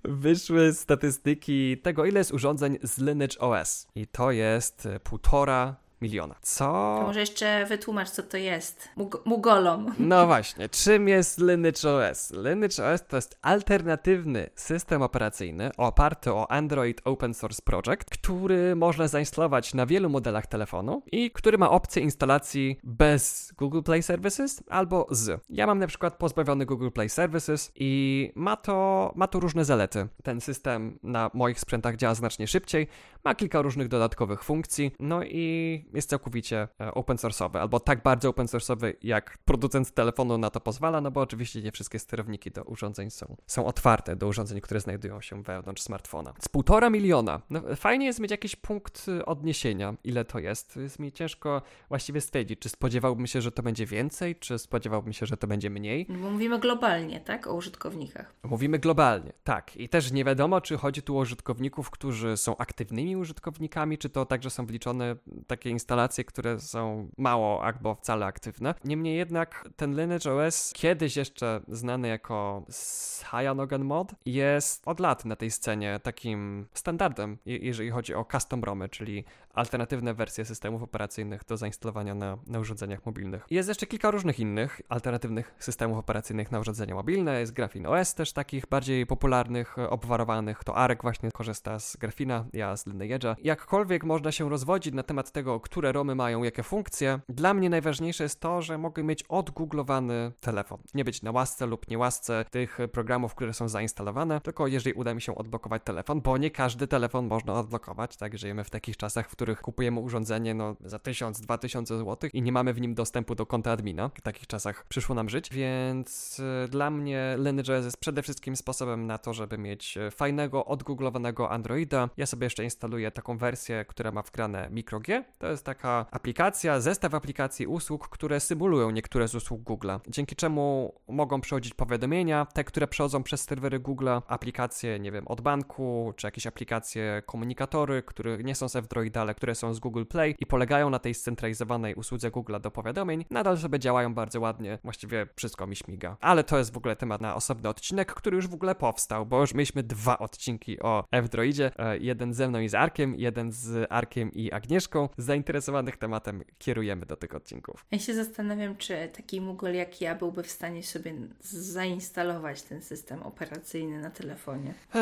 Wyszły statystyki tego, ile jest urządzeń z Lineage OS. I to jest półtora miliona. Co? To może jeszcze wytłumacz, co to jest. Mug Mugolom. No właśnie, czym jest Lineage OS? Lineage OS to jest alternatywny system operacyjny oparty o Android Open Source Project, który można zainstalować na wielu modelach telefonu i który ma opcję instalacji bez Google Play Services albo z. Ja mam na przykład pozbawiony Google Play Services i ma to, ma to różne zalety. Ten system na moich sprzętach działa znacznie szybciej, ma kilka różnych dodatkowych funkcji, no i jest całkowicie e, open source'owy, albo tak bardzo open source'owy, jak producent telefonu na to pozwala, no bo oczywiście nie wszystkie sterowniki do urządzeń są, są otwarte, do urządzeń, które znajdują się wewnątrz smartfona. Z półtora miliona. No, fajnie jest mieć jakiś punkt y, odniesienia, ile to jest. Jest mi ciężko właściwie stwierdzić, czy spodziewałbym się, że to będzie więcej, czy spodziewałbym się, że to będzie mniej. No bo mówimy globalnie, tak? O użytkownikach. Mówimy globalnie, tak. I też nie wiadomo, czy chodzi tu o użytkowników, którzy są aktywnymi użytkownikami, czy to także są wliczone takie instalacje, które są mało albo wcale aktywne. Niemniej jednak ten Lineage OS, kiedyś jeszcze znany jako Cyanogen Mod, jest od lat na tej scenie takim standardem, jeżeli chodzi o custom ROMy, czyli alternatywne wersje systemów operacyjnych do zainstalowania na, na urządzeniach mobilnych. Jest jeszcze kilka różnych innych alternatywnych systemów operacyjnych na urządzenia mobilne. Jest Graphene OS też takich bardziej popularnych, obwarowanych. To Arek właśnie korzysta z Graphina, ja z Lineage'a. Jakkolwiek można się rozwodzić na temat tego, które ROMy mają jakie funkcje, dla mnie najważniejsze jest to, że mogę mieć odgooglowany telefon. Nie być na łasce lub nie łasce tych programów, które są zainstalowane, tylko jeżeli uda mi się odblokować telefon, bo nie każdy telefon można odblokować, tak? Żyjemy w takich czasach, w których kupujemy urządzenie no, za 1000, 2000 zł i nie mamy w nim dostępu do konta admina. W takich czasach przyszło nam żyć, więc y, dla mnie Lineage jest przede wszystkim sposobem na to, żeby mieć y, fajnego, odgooglowanego Androida. Ja sobie jeszcze instaluję taką wersję, która ma wgrane MicroG. To jest taka aplikacja, zestaw aplikacji usług, które symulują niektóre z usług Google'a, dzięki czemu mogą przychodzić powiadomienia, te, które przechodzą przez serwery Google'a, aplikacje, nie wiem, od banku, czy jakieś aplikacje, komunikatory, które nie są z F-Droida, ale które są z Google Play i polegają na tej scentralizowanej usłudze Google'a do powiadomień, nadal sobie działają bardzo ładnie, właściwie wszystko mi śmiga. Ale to jest w ogóle temat na osobny odcinek, który już w ogóle powstał, bo już mieliśmy dwa odcinki o F-Droidzie, e, jeden ze mną i z Arkiem, jeden z Arkiem i Agnieszką. Zainteresowanych tematem kierujemy do tych odcinków. Ja się zastanawiam, czy taki Google jak ja byłby w stanie sobie zainstalować ten system operacyjny na telefonie. Eee,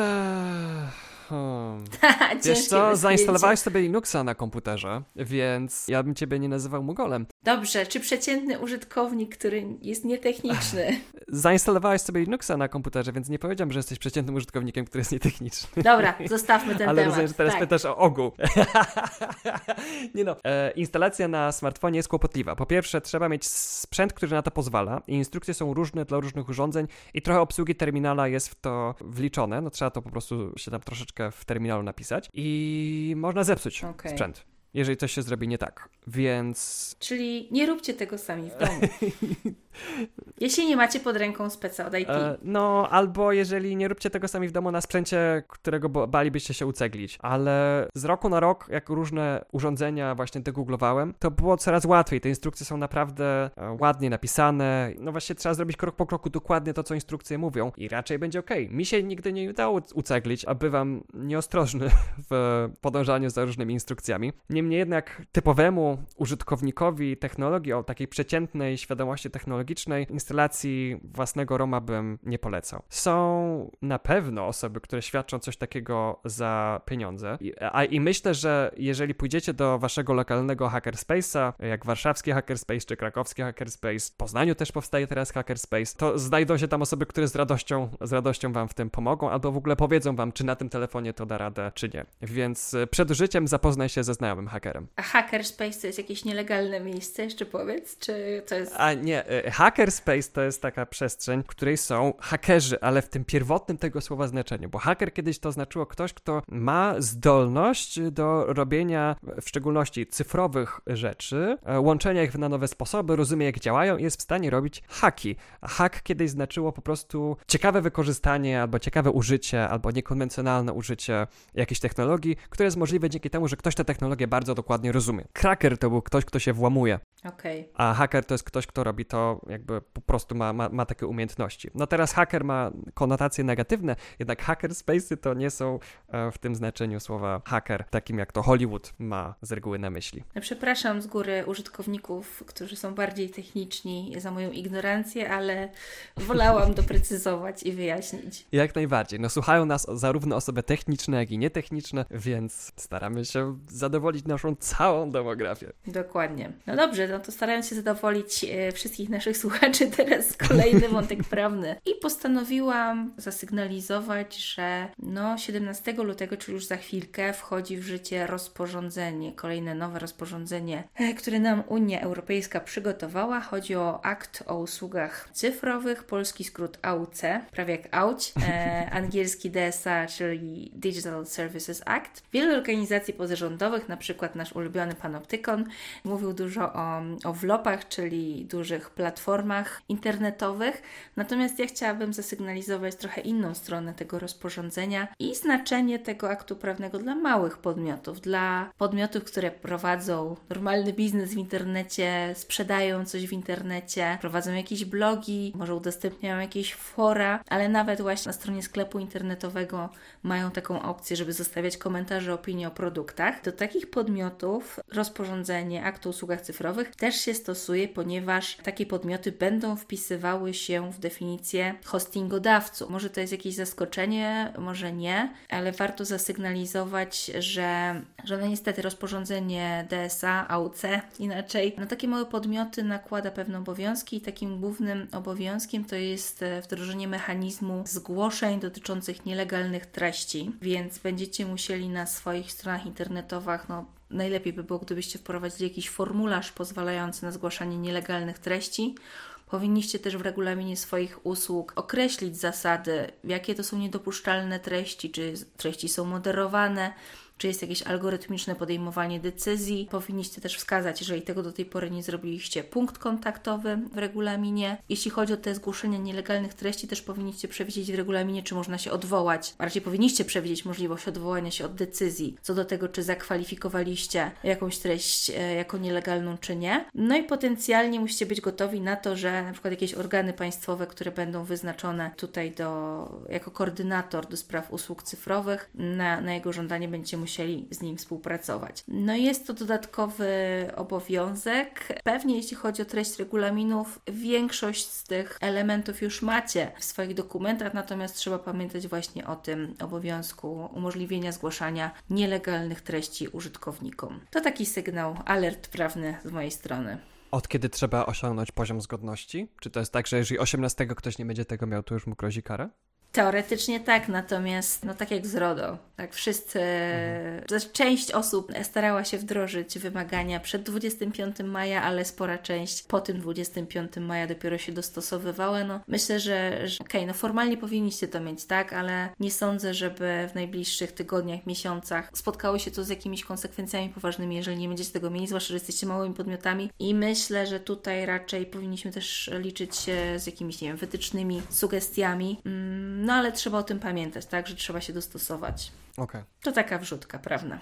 hmm. Wiesz co, zainstalowałeś sobie Linuxa na komputerze, więc ja bym ciebie nie nazywał Mugolem. Dobrze, czy przeciętny użytkownik, który jest nietechniczny? Zainstalowałeś sobie Linuxa na komputerze, więc nie powiedziałem, że jesteś przeciętnym użytkownikiem, który jest nietechniczny. Dobra, zostawmy ten Ale temat. Ale rozumiem, że teraz tak. pytasz o ogół. nie no, e, instalacja na smartfonie jest kłopotliwa. Po pierwsze, trzeba mieć sprzęt, który na to pozwala i instrukcje są różne dla różnych urządzeń i trochę obsługi terminala jest w to wliczone. No trzeba to po prostu się tam troszeczkę w terminalu napisać i można zepsuć okay. sprzęt jeżeli coś się zrobi nie tak. Więc. Czyli nie róbcie tego sami w domu. Jeśli nie macie pod ręką speca od IT. E, no, albo jeżeli nie róbcie tego sami w domu na sprzęcie, którego balibyście się uceglić. Ale z roku na rok, jak różne urządzenia właśnie degooglowałem, to było coraz łatwiej. Te instrukcje są naprawdę e, ładnie napisane. No właśnie trzeba zrobić krok po kroku dokładnie to, co instrukcje mówią i raczej będzie ok. Mi się nigdy nie udało uceglić, a bywam nieostrożny w podążaniu za różnymi instrukcjami. Niemniej jednak typowemu użytkownikowi technologii o takiej przeciętnej świadomości technologicznej instalacji własnego Roma bym nie polecał. Są na pewno osoby, które świadczą coś takiego za pieniądze. I, a, i myślę, że jeżeli pójdziecie do waszego lokalnego hackerspace'a, jak warszawski hackerspace czy krakowski hackerspace, w Poznaniu też powstaje teraz hackerspace, to znajdą się tam osoby, które z radością, z radością wam w tym pomogą, albo w ogóle powiedzą wam, czy na tym telefonie to da radę, czy nie. Więc e, przed użyciem zapoznaj się ze znajomym hackerem. A hackerspace to jest jakieś nielegalne miejsce, jeszcze powiedz, czy to jest... A nie, e, hackerspace to jest taka przestrzeń, w której są hakerzy, ale w tym pierwotnym tego słowa znaczeniu, bo haker kiedyś to znaczyło ktoś, kto ma zdolność do robienia w szczególności cyfrowych rzeczy, e, łączenia ich na nowe sposoby, rozumie jak działają i jest w stanie robić haki. A hack kiedyś znaczyło po prostu ciekawe wykorzystanie, albo ciekawe użycie, albo niekonwencjonalne użycie jakiejś technologii, które jest możliwe dzięki temu, że ktoś tę technologię bardzo bardzo dokładnie rozumie. Kraker to był ktoś, kto się włamuje. Okay. A haker to jest ktoś, kto robi to jakby po prostu ma, ma, ma takie umiejętności. No teraz haker ma konotacje negatywne, jednak hackerspace'y to nie są e, w tym znaczeniu słowa hacker, takim jak to Hollywood ma z reguły na myśli. No, przepraszam z góry użytkowników, którzy są bardziej techniczni za moją ignorancję, ale wolałam doprecyzować i wyjaśnić. Jak najbardziej. No słuchają nas zarówno osoby techniczne, jak i nietechniczne, więc staramy się zadowolić naszą całą demografię. Dokładnie. No dobrze, no to starając się zadowolić e, wszystkich naszych słuchaczy, teraz kolejny wątek prawny. I postanowiłam zasygnalizować, że no 17 lutego, czyli już za chwilkę, wchodzi w życie rozporządzenie, kolejne nowe rozporządzenie, e, które nam Unia Europejska przygotowała. Chodzi o akt o usługach cyfrowych, polski skrót AUC, prawie jak AUC, e, angielski DSA, czyli Digital Services Act. Wiele organizacji pozarządowych, na przykład nasz ulubiony Panoptykon, mówił dużo o, o vlopach, czyli dużych platformach internetowych. Natomiast ja chciałabym zasygnalizować trochę inną stronę tego rozporządzenia i znaczenie tego aktu prawnego dla małych podmiotów, dla podmiotów, które prowadzą normalny biznes w internecie, sprzedają coś w internecie, prowadzą jakieś blogi, może udostępniają jakieś fora, ale nawet właśnie na stronie sklepu internetowego mają taką opcję, żeby zostawiać komentarze, opinie o produktach. Do takich podmiotów rozporządzenie aktu o usługach cyfrowych też się stosuje, ponieważ takie podmioty będą wpisywały się w definicję hostingodawców. Może to jest jakieś zaskoczenie, może nie, ale warto zasygnalizować, że, że no niestety rozporządzenie DSA, AUC inaczej, na takie małe podmioty nakłada pewne obowiązki i takim głównym obowiązkiem to jest e, wdrożenie mechanizmu zgłoszeń dotyczących nielegalnych treści, więc będziecie musieli na swoich stronach internetowych no, najlepiej by było, gdybyście wprowadzili jakiś formularz pozwalający na zgłaszanie nielegalnych treści. Powinniście też w regulaminie swoich usług określić zasady, jakie to są niedopuszczalne treści, czy treści są moderowane, czy jest jakieś algorytmiczne podejmowanie decyzji. Powinniście też wskazać, jeżeli tego do tej pory nie zrobiliście, punkt kontaktowy w regulaminie. Jeśli chodzi o te zgłoszenia nielegalnych treści, też powinniście przewidzieć w regulaminie, czy można się odwołać. Raczej powinniście przewidzieć możliwość odwołania się od decyzji co do tego, czy zakwalifikowaliście jakąś treść e, jako nielegalną, czy nie. No i potencjalnie musicie być gotowi na to, że na przykład jakieś organy państwowe, które będą wyznaczone tutaj do, jako koordynator do spraw usług cyfrowych, na, na jego żądanie będziecie musieli musieli z nim współpracować. No jest to dodatkowy obowiązek. Pewnie jeśli chodzi o treść regulaminów, większość z tych elementów już macie w swoich dokumentach, natomiast trzeba pamiętać właśnie o tym obowiązku umożliwienia zgłaszania nielegalnych treści użytkownikom. To taki sygnał, alert prawny z mojej strony. Od kiedy trzeba osiągnąć poziom zgodności? Czy to jest tak, że jeżeli 18 ktoś nie będzie tego miał, to już mu grozi kara? Teoretycznie tak, natomiast no tak jak z RODO, tak wszyscy, mhm. część osób starała się wdrożyć wymagania przed 25 maja, ale spora część po tym 25 maja dopiero się dostosowywała. No myślę, że, że okej, okay, no formalnie powinniście to mieć, tak, ale nie sądzę, żeby w najbliższych tygodniach, miesiącach spotkało się to z jakimiś konsekwencjami poważnymi, jeżeli nie będziecie tego mieli, zwłaszcza, że jesteście małymi podmiotami i myślę, że tutaj raczej powinniśmy też liczyć się z jakimiś, nie wiem, wytycznymi sugestiami. Mm, no ale trzeba o tym pamiętać, tak, że trzeba się dostosować. Okay. To taka wrzutka prawna.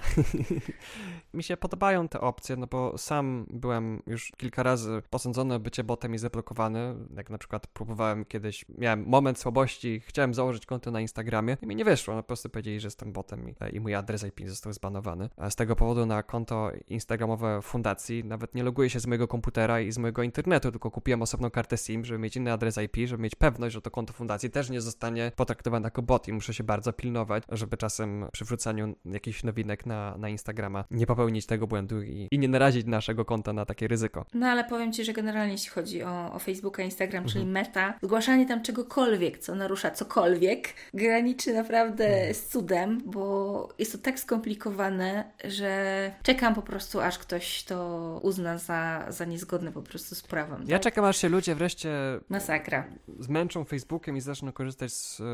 Mi się podobają te opcje, no bo sam byłem już kilka razy posądzony o bycie botem i zablokowany. Jak na przykład próbowałem kiedyś, miałem moment słabości, chciałem założyć konto na Instagramie i mi nie wyszło. No po prostu powiedzieli, że jestem botem i, i mój adres IP został zbanowany. A z tego powodu na konto instagramowe fundacji nawet nie loguję się z mojego komputera i z mojego internetu, tylko kupiłem osobną kartę SIM, żeby mieć inny adres IP, żeby mieć pewność, że to konto fundacji też nie zostanie potraktowane jako bot i muszę się bardzo pilnować, żeby czasem przy wrzucaniu jakichś nowinek na, na Instagrama nie popełnić tego błędu i, i nie narazić naszego konta na takie ryzyko. No ale powiem Ci, że generalnie jeśli chodzi o, o Facebooka, Instagram, mhm. czyli Meta, zgłaszanie tam czegokolwiek, co narusza cokolwiek, graniczy naprawdę mhm. z cudem, bo jest to tak skomplikowane, że czekam po prostu, aż ktoś to uzna za, za niezgodne po prostu z prawem. Ja tak? czekam, aż się ludzie wreszcie Masakra. zmęczą Facebookiem i zaczną korzystać z y,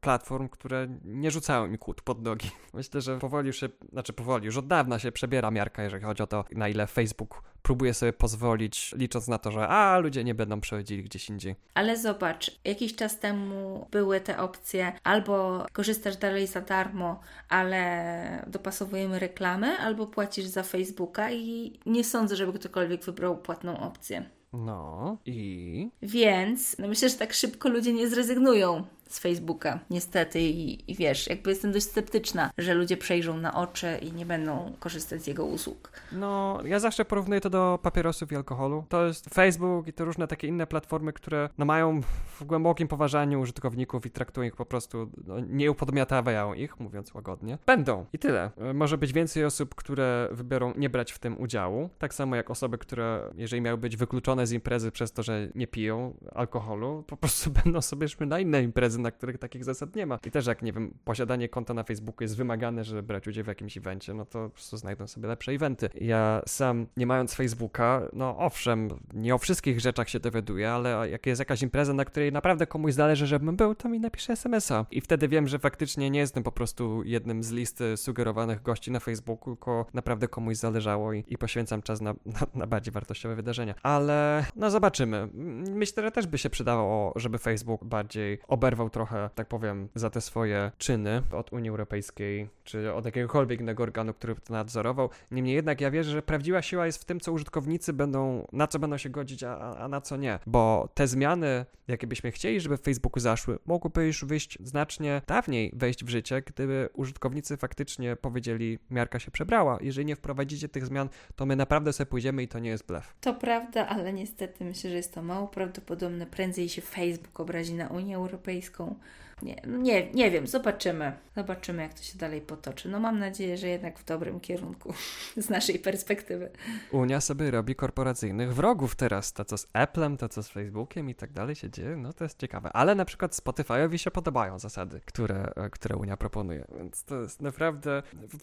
platform, które nie rzucają mi kłód pod nogi Myślę, że powoli już się, znaczy powoli, już od dawna się przebiera miarka, jeżeli chodzi o to, na ile Facebook próbuje sobie pozwolić, licząc na to, że a ludzie nie będą przechodzili gdzieś indziej. Ale zobacz, jakiś czas temu były te opcje, albo korzystasz dalej za darmo, ale dopasowujemy reklamę, albo płacisz za Facebooka i nie sądzę, żeby ktokolwiek wybrał płatną opcję. No i. Więc no myślę, że tak szybko ludzie nie zrezygnują z Facebooka, niestety. I, I, wiesz, jakby jestem dość sceptyczna, że ludzie przejrzą na oczy i nie będą korzystać z jego usług. No, ja zawsze porównuję to do papierosów i alkoholu. To jest Facebook i te różne takie inne platformy, które no, mają w głębokim poważaniu użytkowników i traktują ich po prostu, no, nie upodmiatawiają ich, mówiąc łagodnie. Będą i tyle. Może być więcej osób, które wybiorą nie brać w tym udziału. Tak samo jak osoby, które, jeżeli miały być wykluczone z imprezy przez to, że nie piją alkoholu, po prostu będą sobie szły na inne imprezy na których takich zasad nie ma. I też jak, nie wiem, posiadanie konta na Facebooku jest wymagane, żeby brać udział w jakimś evencie, no to po prostu znajdą sobie lepsze eventy. Ja sam, nie mając Facebooka, no owszem, nie o wszystkich rzeczach się dowiaduję, ale jak jest jakaś impreza, na której naprawdę komuś zależy, żebym był, to mi napisze SMS-a. I wtedy wiem, że faktycznie nie jestem po prostu jednym z listy sugerowanych gości na Facebooku, tylko naprawdę komuś zależało i, i poświęcam czas na, na, na bardziej wartościowe wydarzenia. Ale no zobaczymy. Myślę, że też by się przydało, żeby Facebook bardziej oberwał trochę, tak powiem, za te swoje czyny od Unii Europejskiej, czy od jakiegokolwiek innego organu, który to nadzorował. Niemniej jednak ja wierzę, że prawdziwa siła jest w tym, co użytkownicy będą, na co będą się godzić, a, a na co nie. Bo te zmiany, jakie byśmy chcieli, żeby w Facebooku zaszły, mogłyby już wyjść znacznie dawniej wejść w życie, gdyby użytkownicy faktycznie powiedzieli, miarka się przebrała. Jeżeli nie wprowadzicie tych zmian, to my naprawdę sobie pójdziemy i to nie jest blef. To prawda, ale niestety myślę, że jest to mało prawdopodobne. Prędzej się Facebook obrazi na Unię Europejską, nie, nie, nie wiem, zobaczymy. Zobaczymy, jak to się dalej potoczy. No mam nadzieję, że jednak w dobrym kierunku z naszej perspektywy. Unia sobie robi korporacyjnych wrogów teraz. To co z Applem, to co z Facebookiem i tak dalej się dzieje, no to jest ciekawe. Ale na przykład Spotify'owi się podobają zasady, które, e, które Unia proponuje. Więc to jest naprawdę...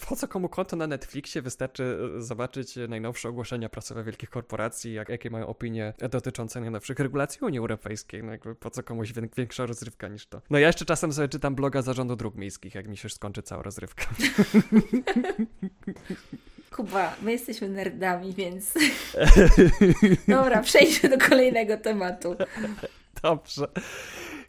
Po co komu konto na Netflixie? Wystarczy e, zobaczyć najnowsze ogłoszenia prasowe wielkich korporacji, jak, jakie mają opinie dotyczące najnowszych regulacji Unii Europejskiej. No jakby po co komuś większa rozrywka niż to. No ja jeszcze czasem sobie czytam bloga Zarządu Dróg Miejskich, jak mi się skończy cała rozrywka. Kuba, my jesteśmy nerdami, więc. Dobra, przejdźmy do kolejnego tematu. Dobrze.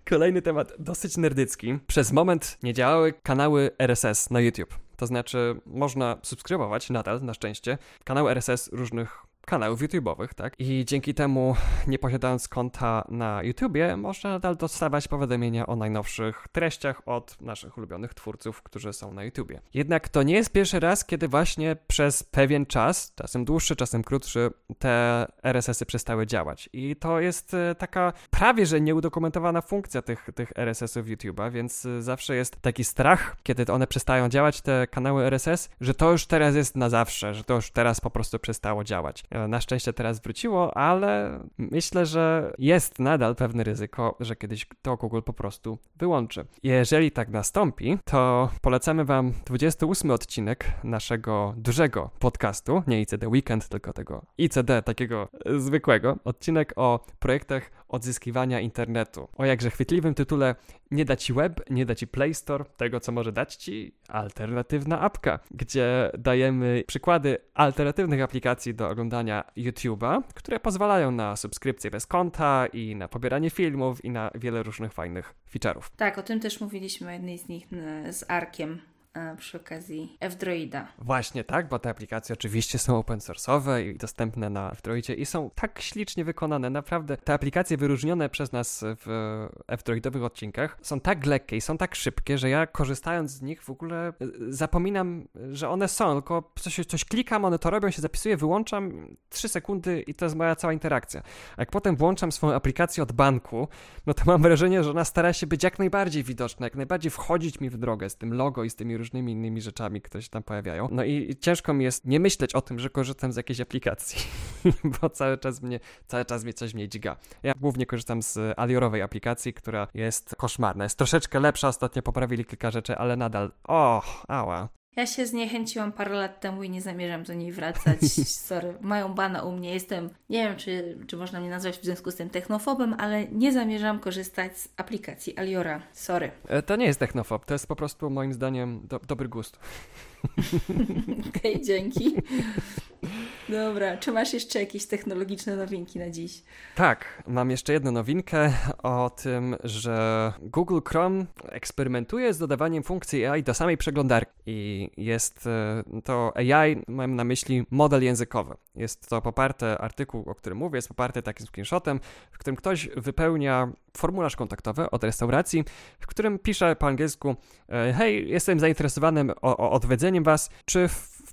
Kolejny temat, dosyć nerdycki. Przez moment nie działały kanały RSS na YouTube. To znaczy, można subskrybować nadal, na szczęście, kanały RSS różnych kanałów YouTube'owych, tak? I dzięki temu, nie posiadając konta na YouTubie, można nadal dostawać powiadomienia o najnowszych treściach od naszych ulubionych twórców, którzy są na YouTubie. Jednak to nie jest pierwszy raz, kiedy właśnie przez pewien czas, czasem dłuższy, czasem krótszy, te RSS-y przestały działać. I to jest e, taka prawie, że nieudokumentowana funkcja tych, tych RSS-ów YouTube'a, więc e, zawsze jest taki strach, kiedy one przestają działać, te kanały RSS, że to już teraz jest na zawsze, że to już teraz po prostu przestało działać. E, na szczęście teraz wróciło, ale myślę, że jest nadal pewne ryzyko, że kiedyś to Google po prostu wyłączy. Jeżeli tak nastąpi, to polecamy Wam 28 odcinek naszego dużego podcastu, nie ICD Weekend, tylko tego ICD takiego zwykłego, odcinek o projektach odzyskiwania internetu. O jakże chwytliwym tytule nie da ci web, nie da ci Play Store, tego co może dać ci alternatywna apka, gdzie dajemy przykłady alternatywnych aplikacji do oglądania YouTube'a, które pozwalają na subskrypcję bez konta i na pobieranie filmów i na wiele różnych fajnych feature'ów. Tak, o tym też mówiliśmy jednej z nich z Arkiem E, przy okazji F-Droida. Właśnie tak, bo te aplikacje oczywiście są open source'owe i dostępne na F-Droidzie i są tak ślicznie wykonane. Naprawdę te aplikacje wyróżnione przez nas w F-Droidowych odcinkach są tak lekkie i są tak szybkie, że ja korzystając z nich w ogóle e, zapominam, że one są, tylko coś, coś klikam, one to robią, się zapisuję, wyłączam 3 sekundy i to jest moja cała interakcja. A jak potem włączam swoją aplikację od banku, no to mam wrażenie, że ona stara się być jak najbardziej widoczna, jak najbardziej wchodzić mi w drogę z tym logo i z tymi różnymi innymi rzeczami, które się tam pojawiają. No i ciężko mi jest nie myśleć o tym, że korzystam z jakiejś aplikacji, bo cały czas mnie, cały czas mnie coś mnie dźga. Ja głównie korzystam z Aliorowej aplikacji, która jest koszmarna. Jest troszeczkę lepsza, ostatnio poprawili kilka rzeczy, ale nadal, o, ała. Ja się zniechęciłam parę lat temu i nie zamierzam do niej wracać. Sorry, mają bana u mnie. Jestem, nie wiem, czy, czy można mnie nazwać w związku z tym technofobem, ale nie zamierzam korzystać z aplikacji Aliora. Sorry. E, to nie jest technofob, to jest po prostu moim zdaniem do, dobry gust. Okej, okay, dzięki. Dobra, czy masz jeszcze jakieś technologiczne nowinki na dziś? Tak, mam jeszcze jedną nowinkę o tym, że Google Chrome eksperymentuje z dodawaniem funkcji AI do samej przeglądarki. I jest e, to AI, mam na myśli model językowy. Jest to poparte, artykuł, o którym mówię, jest poparty takim screenshotem, w którym ktoś wypełnia formularz kontaktowy od restauracji, w którym pisze po angielsku: e, Hej, jestem zainteresowany odwiedzeniem was. Czy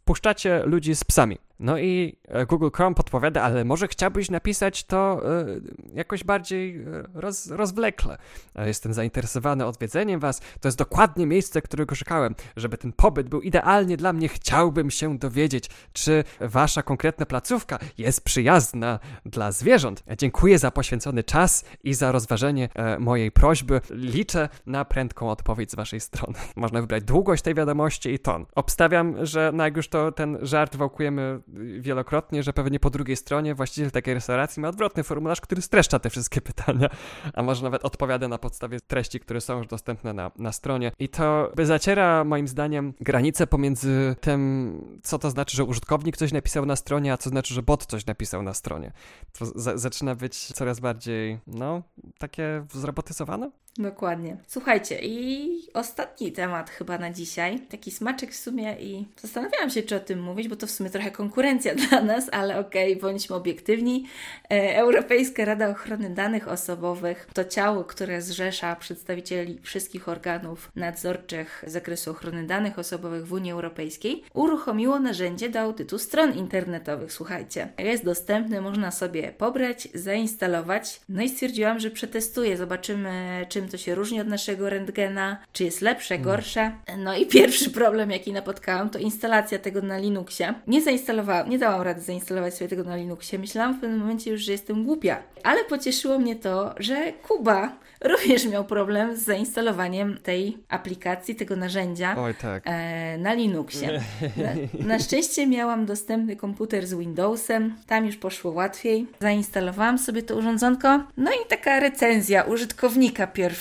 wpuszczacie ludzi z psami? No i e, Google Chrome podpowiada, ale może chciałbyś napisać to y, jakoś bardziej e, roz, rozwlekle. Jestem zainteresowany odwiedzeniem was. To jest dokładnie miejsce, którego szukałem. Żeby ten pobyt był idealnie dla mnie, chciałbym się dowiedzieć, czy wasza konkretna placówka jest przyjazna dla zwierząt. Dziękuję za poświęcony czas i za rozważenie e, mojej prośby. Liczę na prędką odpowiedź z waszej strony. Można wybrać długość tej wiadomości i ton. Obstawiam, że no jak już to ten żart wałkujemy wielokrotnie, że pewnie po drugiej stronie właściciel takiej restauracji ma odwrotny formularz, który streszcza te wszystkie pytania, a może nawet odpowiada na podstawie treści, które są już dostępne na, na stronie. I to by zaciera moim zdaniem granicę pomiędzy tym, co to znaczy, że użytkownik coś napisał na stronie, a co znaczy, że bot coś napisał na stronie. To zaczyna być coraz bardziej, no, takie zrobotyzowane? Dokładnie. Słuchajcie, i ostatni temat chyba na dzisiaj, taki smaczek w sumie i zastanawiałam się, czy o tym mówić, bo to w sumie trochę konkurencja dla nas, ale okej, okay, bądźmy obiektywni. E, Europejska Rada Ochrony Danych Osobowych to ciało, które zrzesza przedstawicieli wszystkich organów nadzorczych z zakresu ochrony danych osobowych w Unii Europejskiej, uruchomiło narzędzie do audytu stron internetowych. Słuchajcie, jest dostępny, można sobie pobrać, zainstalować. No i stwierdziłam, że przetestuję, zobaczymy, czym czym to się różni od naszego rentgena, czy jest lepsze, gorsze. No i pierwszy problem, jaki napotkałam, to instalacja tego na Linuxie. Nie zainstalowałam, nie dałam rady zainstalować sobie tego na Linuxie. Myślałam w pewnym momencie już, że jestem głupia. Ale pocieszyło mnie to, że Kuba również miał problem z zainstalowaniem tej aplikacji, tego narzędzia Oj, tak. e, na Linuxie. Na, na, szczęście miałam dostępny komputer z Windowsem, tam już poszło łatwiej. Zainstalowałam sobie to urządzonko, no i taka recenzja użytkownika pierwsza.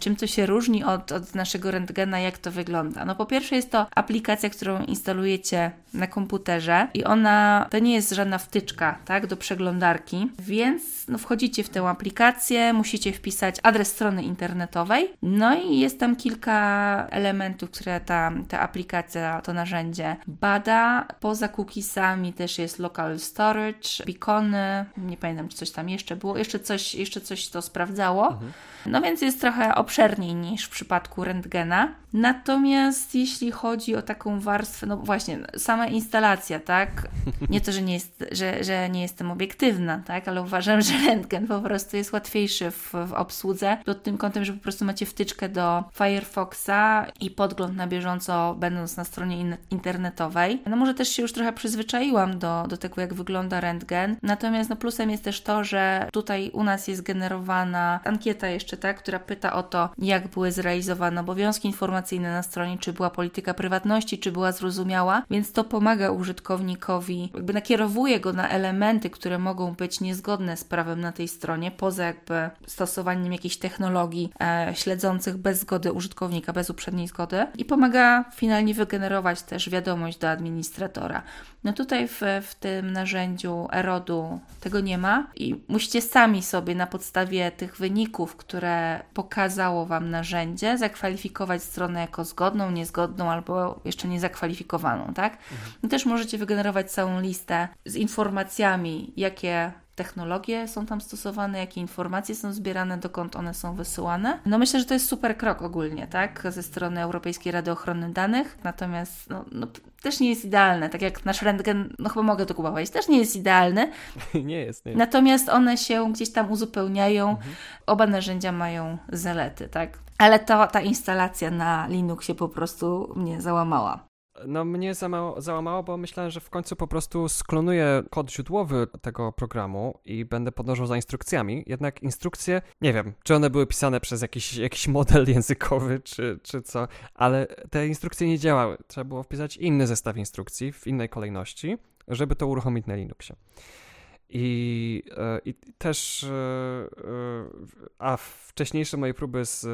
Czym to się różni od, od naszego rentgena, jak to wygląda? No po pierwsze jest to aplikacja, którą instalujecie na komputerze i ona, to nie jest żadna wtyczka, tak, do przeglądarki, więc no, wchodzicie w tę aplikację, musicie wpisać adres strony internetowej, no i jest tam kilka elementów, które ta, ta aplikacja, to narzędzie bada. Poza cookiesami też jest local storage, beacony, nie pamiętam, czy coś tam jeszcze było, jeszcze coś, jeszcze coś to sprawdzało. Mhm. No więc jest trochę obszerniej niż w przypadku rentgena. Natomiast jeśli chodzi o taką warstwę, no właśnie, sama instalacja, tak? Nie to, że nie, jest, że, że nie jestem obiektywna, tak? Ale uważam, że rentgen po prostu jest łatwiejszy w, w obsłudze pod tym kątem, że po prostu macie wtyczkę do Firefoxa i podgląd na bieżąco, będąc na stronie in internetowej. No może też się już trochę przyzwyczaiłam do, do tego, jak wygląda rentgen. Natomiast no plusem jest też to, że tutaj u nas jest generowana ankieta jeszcze, tak? Która pyta o to, jak były zrealizowane obowiązki informacyjne na stronie, czy była polityka prywatności, czy była zrozumiała, więc to pomaga użytkownikowi, jakby nakierowuje go na elementy, które mogą być niezgodne z prawem na tej stronie, poza jakby stosowaniem jakiejś technologii e, śledzących bez zgody użytkownika, bez uprzedniej zgody i pomaga finalnie wygenerować też wiadomość do administratora. No tutaj w, w tym narzędziu Erodu tego nie ma i musicie sami sobie na podstawie tych wyników, które pokazało Wam narzędzie, zakwalifikować stronę jako zgodną, niezgodną albo jeszcze niezakwalifikowaną, tak? Mhm. No też możecie wygenerować całą listę z informacjami, jakie technologie są tam stosowane, jakie informacje są zbierane, dokąd one są wysyłane. No myślę, że to jest super krok ogólnie, tak, ze strony Europejskiej Rady Ochrony Danych, natomiast no, no, też nie jest idealne, tak jak nasz rentgen, no chyba mogę to kupować, też nie jest idealny. nie jest, nie Natomiast one się gdzieś tam uzupełniają, mhm. oba narzędzia mają zalety, tak. Ale to, ta instalacja na Linuxie po prostu mnie załamała. No mnie załamało, bo myślałem, że w końcu po prostu sklonuję kod źródłowy tego programu i będę podążał za instrukcjami. Jednak instrukcje, nie wiem, czy one były pisane przez jakiś, jakiś model językowy, czy, czy co, ale te instrukcje nie działały. Trzeba było wpisać inny zestaw instrukcji w innej kolejności, żeby to uruchomić na Linuxie. I, i też, a wcześniejsze moje próby z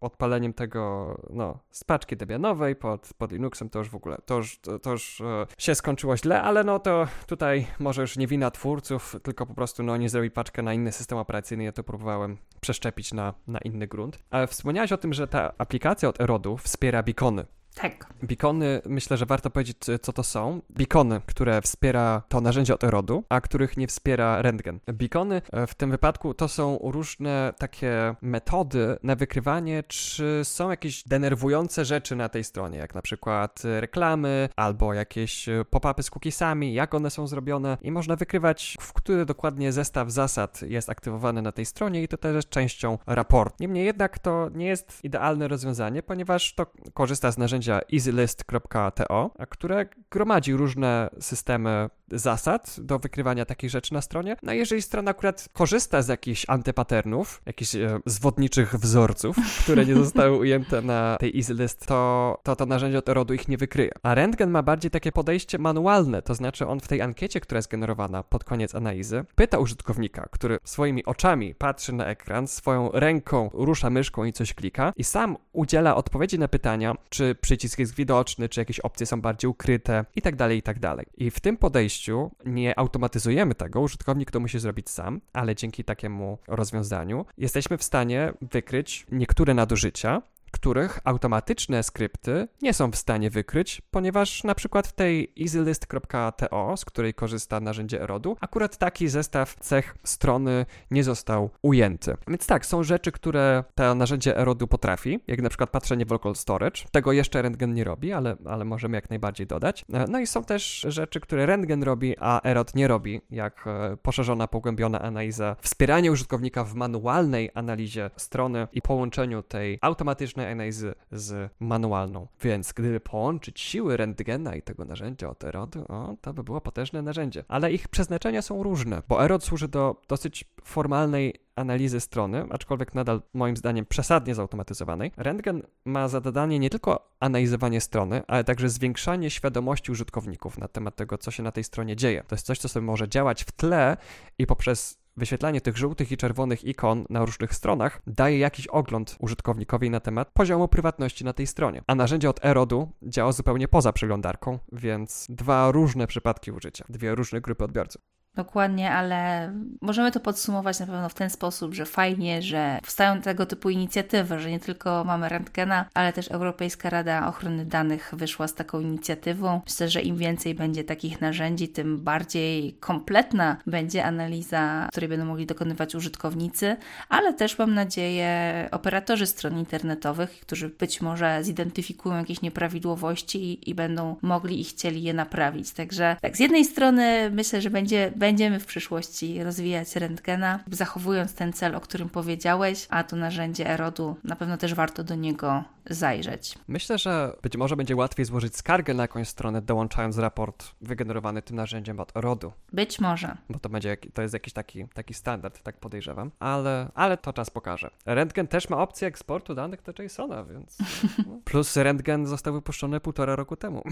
odpaleniem tego, no, z paczki Debianowej pod, pod Linuxem to już w ogóle, to już, to już się skończyło źle, ale no to tutaj może już nie wina twórców, tylko po prostu no nie zrobi paczkę na inny system operacyjny, ja to próbowałem przeszczepić na, na inny grunt. Ale wspomniałeś o tym, że ta aplikacja od Erodu wspiera beacony. Tak. Beacony, myślę, że warto powiedzieć, co to są. Beacony, które wspiera to narzędzie od Erodu, a których nie wspiera Rentgen. Beacony e, w tym wypadku to są różne takie metody na wykrywanie, czy są jakieś denerwujące rzeczy na tej stronie, jak na przykład reklamy albo jakieś e, pop-upy z cookiesami, jak one są zrobione i można wykrywać, w który dokładnie zestaw zasad jest aktywowany na tej stronie i to też jest częścią raportu. Niemniej jednak to nie jest idealne rozwiązanie, ponieważ to korzysta z narzędzia narzędzia easylist.to, które gromadzi różne systemy zasad do wykrywania takich rzeczy na stronie. No jeżeli strona akurat korzysta z jakichś antypaternów, jakichś e, zwodniczych wzorców, które nie zostały ujęte na tej EasyList, to, to to narzędzie od Erodu ich nie wykryje. A Rentgen ma bardziej takie podejście manualne, to znaczy on w tej ankiecie, która jest generowana pod koniec analizy, pyta użytkownika, który swoimi oczami patrzy na ekran, swoją ręką rusza myszką i coś klika i sam udziela odpowiedzi na pytania, czy przycisk jest widoczny, czy jakieś opcje są bardziej ukryte i tak dalej, i tak dalej. I w tym podejściu nie automatyzujemy tego, użytkownik to musi zrobić sam, ale dzięki takiemu rozwiązaniu jesteśmy w stanie wykryć niektóre nadużycia, których automatyczne skrypty nie są w stanie wykryć, ponieważ na przykład w tej easylist.to, z której korzysta narzędzie Erodu, akurat taki zestaw cech strony nie został ujęty. Więc tak, są rzeczy, które to narzędzie Erodu potrafi, jak na przykład patrzenie w local storage. Tego jeszcze Rentgen nie robi, ale, ale możemy jak najbardziej dodać. No i są też rzeczy, które Rentgen robi, a Erod nie robi, jak e, poszerzona, pogłębiona analiza, wspieranie użytkownika w manualnej analizie strony i połączeniu tej automatycznej analizy z manualną. Więc gdyby połączyć siły rentgena i tego narzędzia od Erodu, o, to by było potężne narzędzie. Ale ich przeznaczenia są różne, bo Erod służy do dosyć formalnej analizy strony, aczkolwiek nadal moim zdaniem przesadnie zautomatyzowanej. Rentgen ma za zadanie nie tylko analizowanie strony, ale także zwiększanie świadomości użytkowników na temat tego, co się na tej stronie dzieje. To jest coś, co sobie może działać w tle i poprzez wyświetlanie tych żółtych i czerwonych ikon na różnych stronach daje jakiś ogląd użytkownikowi na temat poziomu prywatności na tej stronie. A narzędzie od Erodu działa zupełnie poza przeglądarką, więc dwa różne przypadki użycia, dwie różne grupy odbiorców. Dokładnie, ale możemy to podsumować na pewno w ten sposób, że fajnie, że powstają tego typu inicjatywy, że nie tylko mamy Rentgena, ale też Europejska Rada Ochrony Danych wyszła z taką inicjatywą. Myślę, że im więcej będzie takich narzędzi, tym bardziej kompletna będzie analiza, której będą mogli dokonywać użytkownicy, ale też mam nadzieję operatorzy stron internetowych, którzy być może zidentyfikują jakieś nieprawidłowości i, i będą mogli i chcieli je naprawić. Także tak, z jednej strony myślę, że będzie będziemy w przyszłości rozwijać rentgena, zachowując ten cel, o którym powiedziałeś, a to narzędzie Erodu na pewno też warto do niego zajrzeć. Myślę, że być może będzie łatwiej złożyć skargę na jakąś stronę, dołączając raport wygenerowany tym narzędziem od Erodu. Być może. Bo to będzie to jest jakiś taki, taki standard, tak podejrzewam, ale, ale to czas pokaże. Rentgen też ma opcję eksportu danych do JSONa, więc. No. Plus Rentgen został wypuszczony półtora roku temu.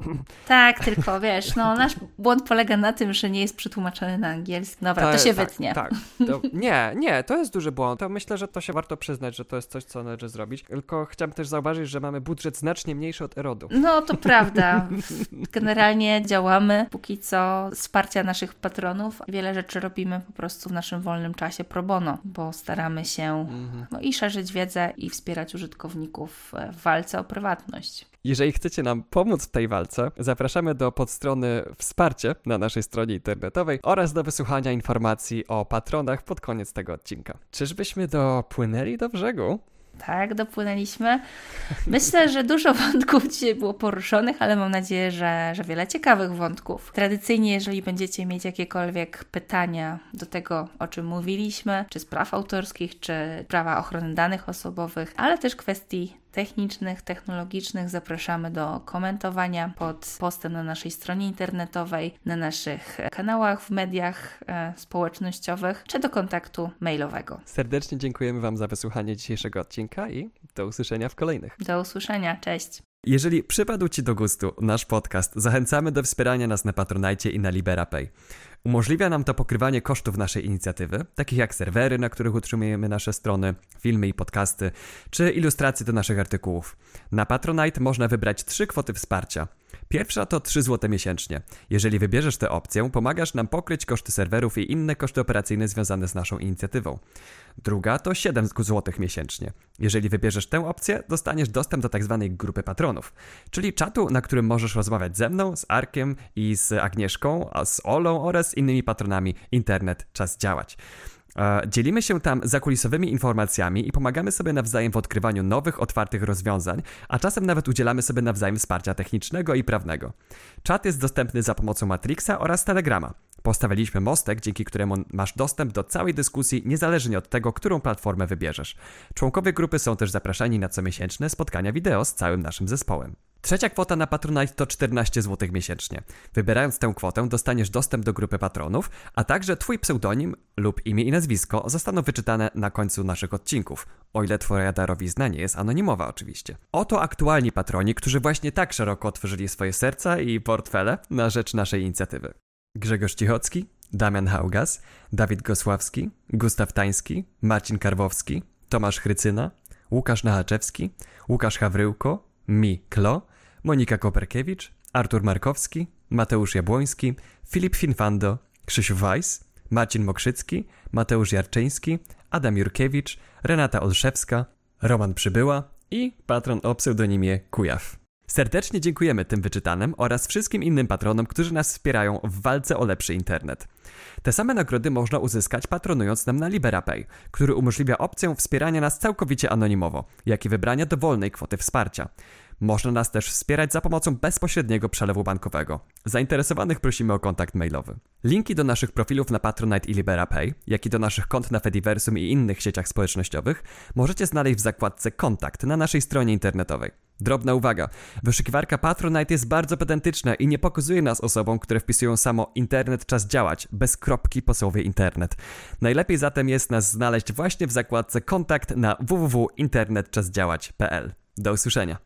tak, tylko wiesz, no nasz błąd polega na tym, że nie jest przetłumaczony na angielski. Dobra, to się tak, wytnie. Tak. To, nie, nie, to jest duży błąd. To myślę, że to się warto przyznać, że to jest coś, co należy zrobić. Tylko chciałbym też zauważyć, że mamy budżet znacznie mniejszy od Erodu. No, to prawda. Generalnie działamy póki co wsparcia naszych patronów. Wiele rzeczy robimy po prostu w naszym wolnym czasie pro bono, bo staramy się mhm. no, i szerzyć wiedzę i wspierać użytkowników w walce o prywatność. Jeżeli chcecie nam pomóc w tej walce, zapraszamy do podstrony wsparcie na naszej stronie internetowej oraz do wysłuchania informacji o patronach pod koniec tego odcinka. Czyżbyśmy dopłynęli do brzegu? Tak, dopłynęliśmy. Myślę, że dużo wątków dzisiaj było poruszonych, ale mam nadzieję, że, że wiele ciekawych wątków. Tradycyjnie, jeżeli będziecie mieć jakiekolwiek pytania do tego, o czym mówiliśmy, czy spraw autorskich, czy prawa ochrony danych osobowych, ale też kwestii technicznych, technologicznych zapraszamy do komentowania pod postem na naszej stronie internetowej, na naszych kanałach w mediach e, społecznościowych, czy do kontaktu mailowego. Serdecznie dziękujemy Wam za wysłuchanie dzisiejszego odcinka i do usłyszenia w kolejnych. Do usłyszenia, cześć. Jeżeli przypadł Ci do gustu nasz podcast, zachęcamy do wspierania nas na Patronajcie i na LiberaPay. Umożliwia nam to pokrywanie kosztów naszej inicjatywy, takich jak serwery, na których utrzymujemy nasze strony, filmy i podcasty, czy ilustracje do naszych artykułów. Na Patronite można wybrać trzy kwoty wsparcia. Pierwsza to 3 zł miesięcznie. Jeżeli wybierzesz tę opcję, pomagasz nam pokryć koszty serwerów i inne koszty operacyjne związane z naszą inicjatywą. Druga to 7 zł miesięcznie. Jeżeli wybierzesz tę opcję, dostaniesz dostęp do tzw. Tak grupy patronów, czyli czatu, na którym możesz rozmawiać ze mną, z Arkiem i z Agnieszką, a z Olą oraz innymi patronami Internet Czas Działać. Dzielimy się tam zakulisowymi informacjami i pomagamy sobie nawzajem w odkrywaniu nowych, otwartych rozwiązań, a czasem nawet udzielamy sobie nawzajem wsparcia technicznego i prawnego. Czat jest dostępny za pomocą Matrixa oraz Telegrama. Postawiliśmy mostek, dzięki któremu masz dostęp do całej dyskusji, niezależnie od tego, którą platformę wybierzesz. Członkowie grupy są też zapraszani na comiesięczne spotkania wideo z całym naszym zespołem. Trzecia kwota na Patronite to 14 zł miesięcznie. Wybierając tę kwotę, dostaniesz dostęp do grupy patronów, a także Twój pseudonim lub imię i nazwisko zostaną wyczytane na końcu naszych odcinków, o ile Twoja darowizna nie jest anonimowa oczywiście. Oto aktualni patroni, którzy właśnie tak szeroko otworzyli swoje serca i portfele na rzecz naszej inicjatywy. Grzegorz Cichocki, Damian Haugas, Dawid Gosławski, Gustaw Tański, Marcin Karwowski, Tomasz Chrycyna, Łukasz Nachaczewski, Łukasz Hawryłko, Mi Klo, Monika Koperkiewicz, Artur Markowski, Mateusz Jabłoński, Filip Finfando, Krzysiu Weiss, Marcin Mokrzycki, Mateusz Jarczyński, Adam Jurkiewicz, Renata Olszewska, Roman Przybyła i patron o pseudonimie Kujaw. Serdecznie dziękujemy tym wyczytanym oraz wszystkim innym patronom, którzy nas wspierają w walce o lepszy internet. Te same nagrody można uzyskać patronując nam na LiberaPay, który umożliwia opcję wspierania nas całkowicie anonimowo, jak i wybrania dowolnej kwoty wsparcia. Można nas też wspierać za pomocą bezpośredniego przelewu bankowego. Zainteresowanych prosimy o kontakt mailowy. Linki do naszych profilów na Patronite i LiberaPay, jak i do naszych kont na Fediversum i innych sieciach społecznościowych możecie znaleźć w zakładce Kontakt na naszej stronie internetowej. Drobna uwaga. Wyszukiwarka Patronite jest bardzo pedantyczna i nie pokazuje nas osobom, które wpisują samo internet czas działać, bez kropki po słowie internet. Najlepiej zatem jest nas znaleźć właśnie w zakładce Kontakt na www.internetczasdziałać.pl. Do usłyszenia.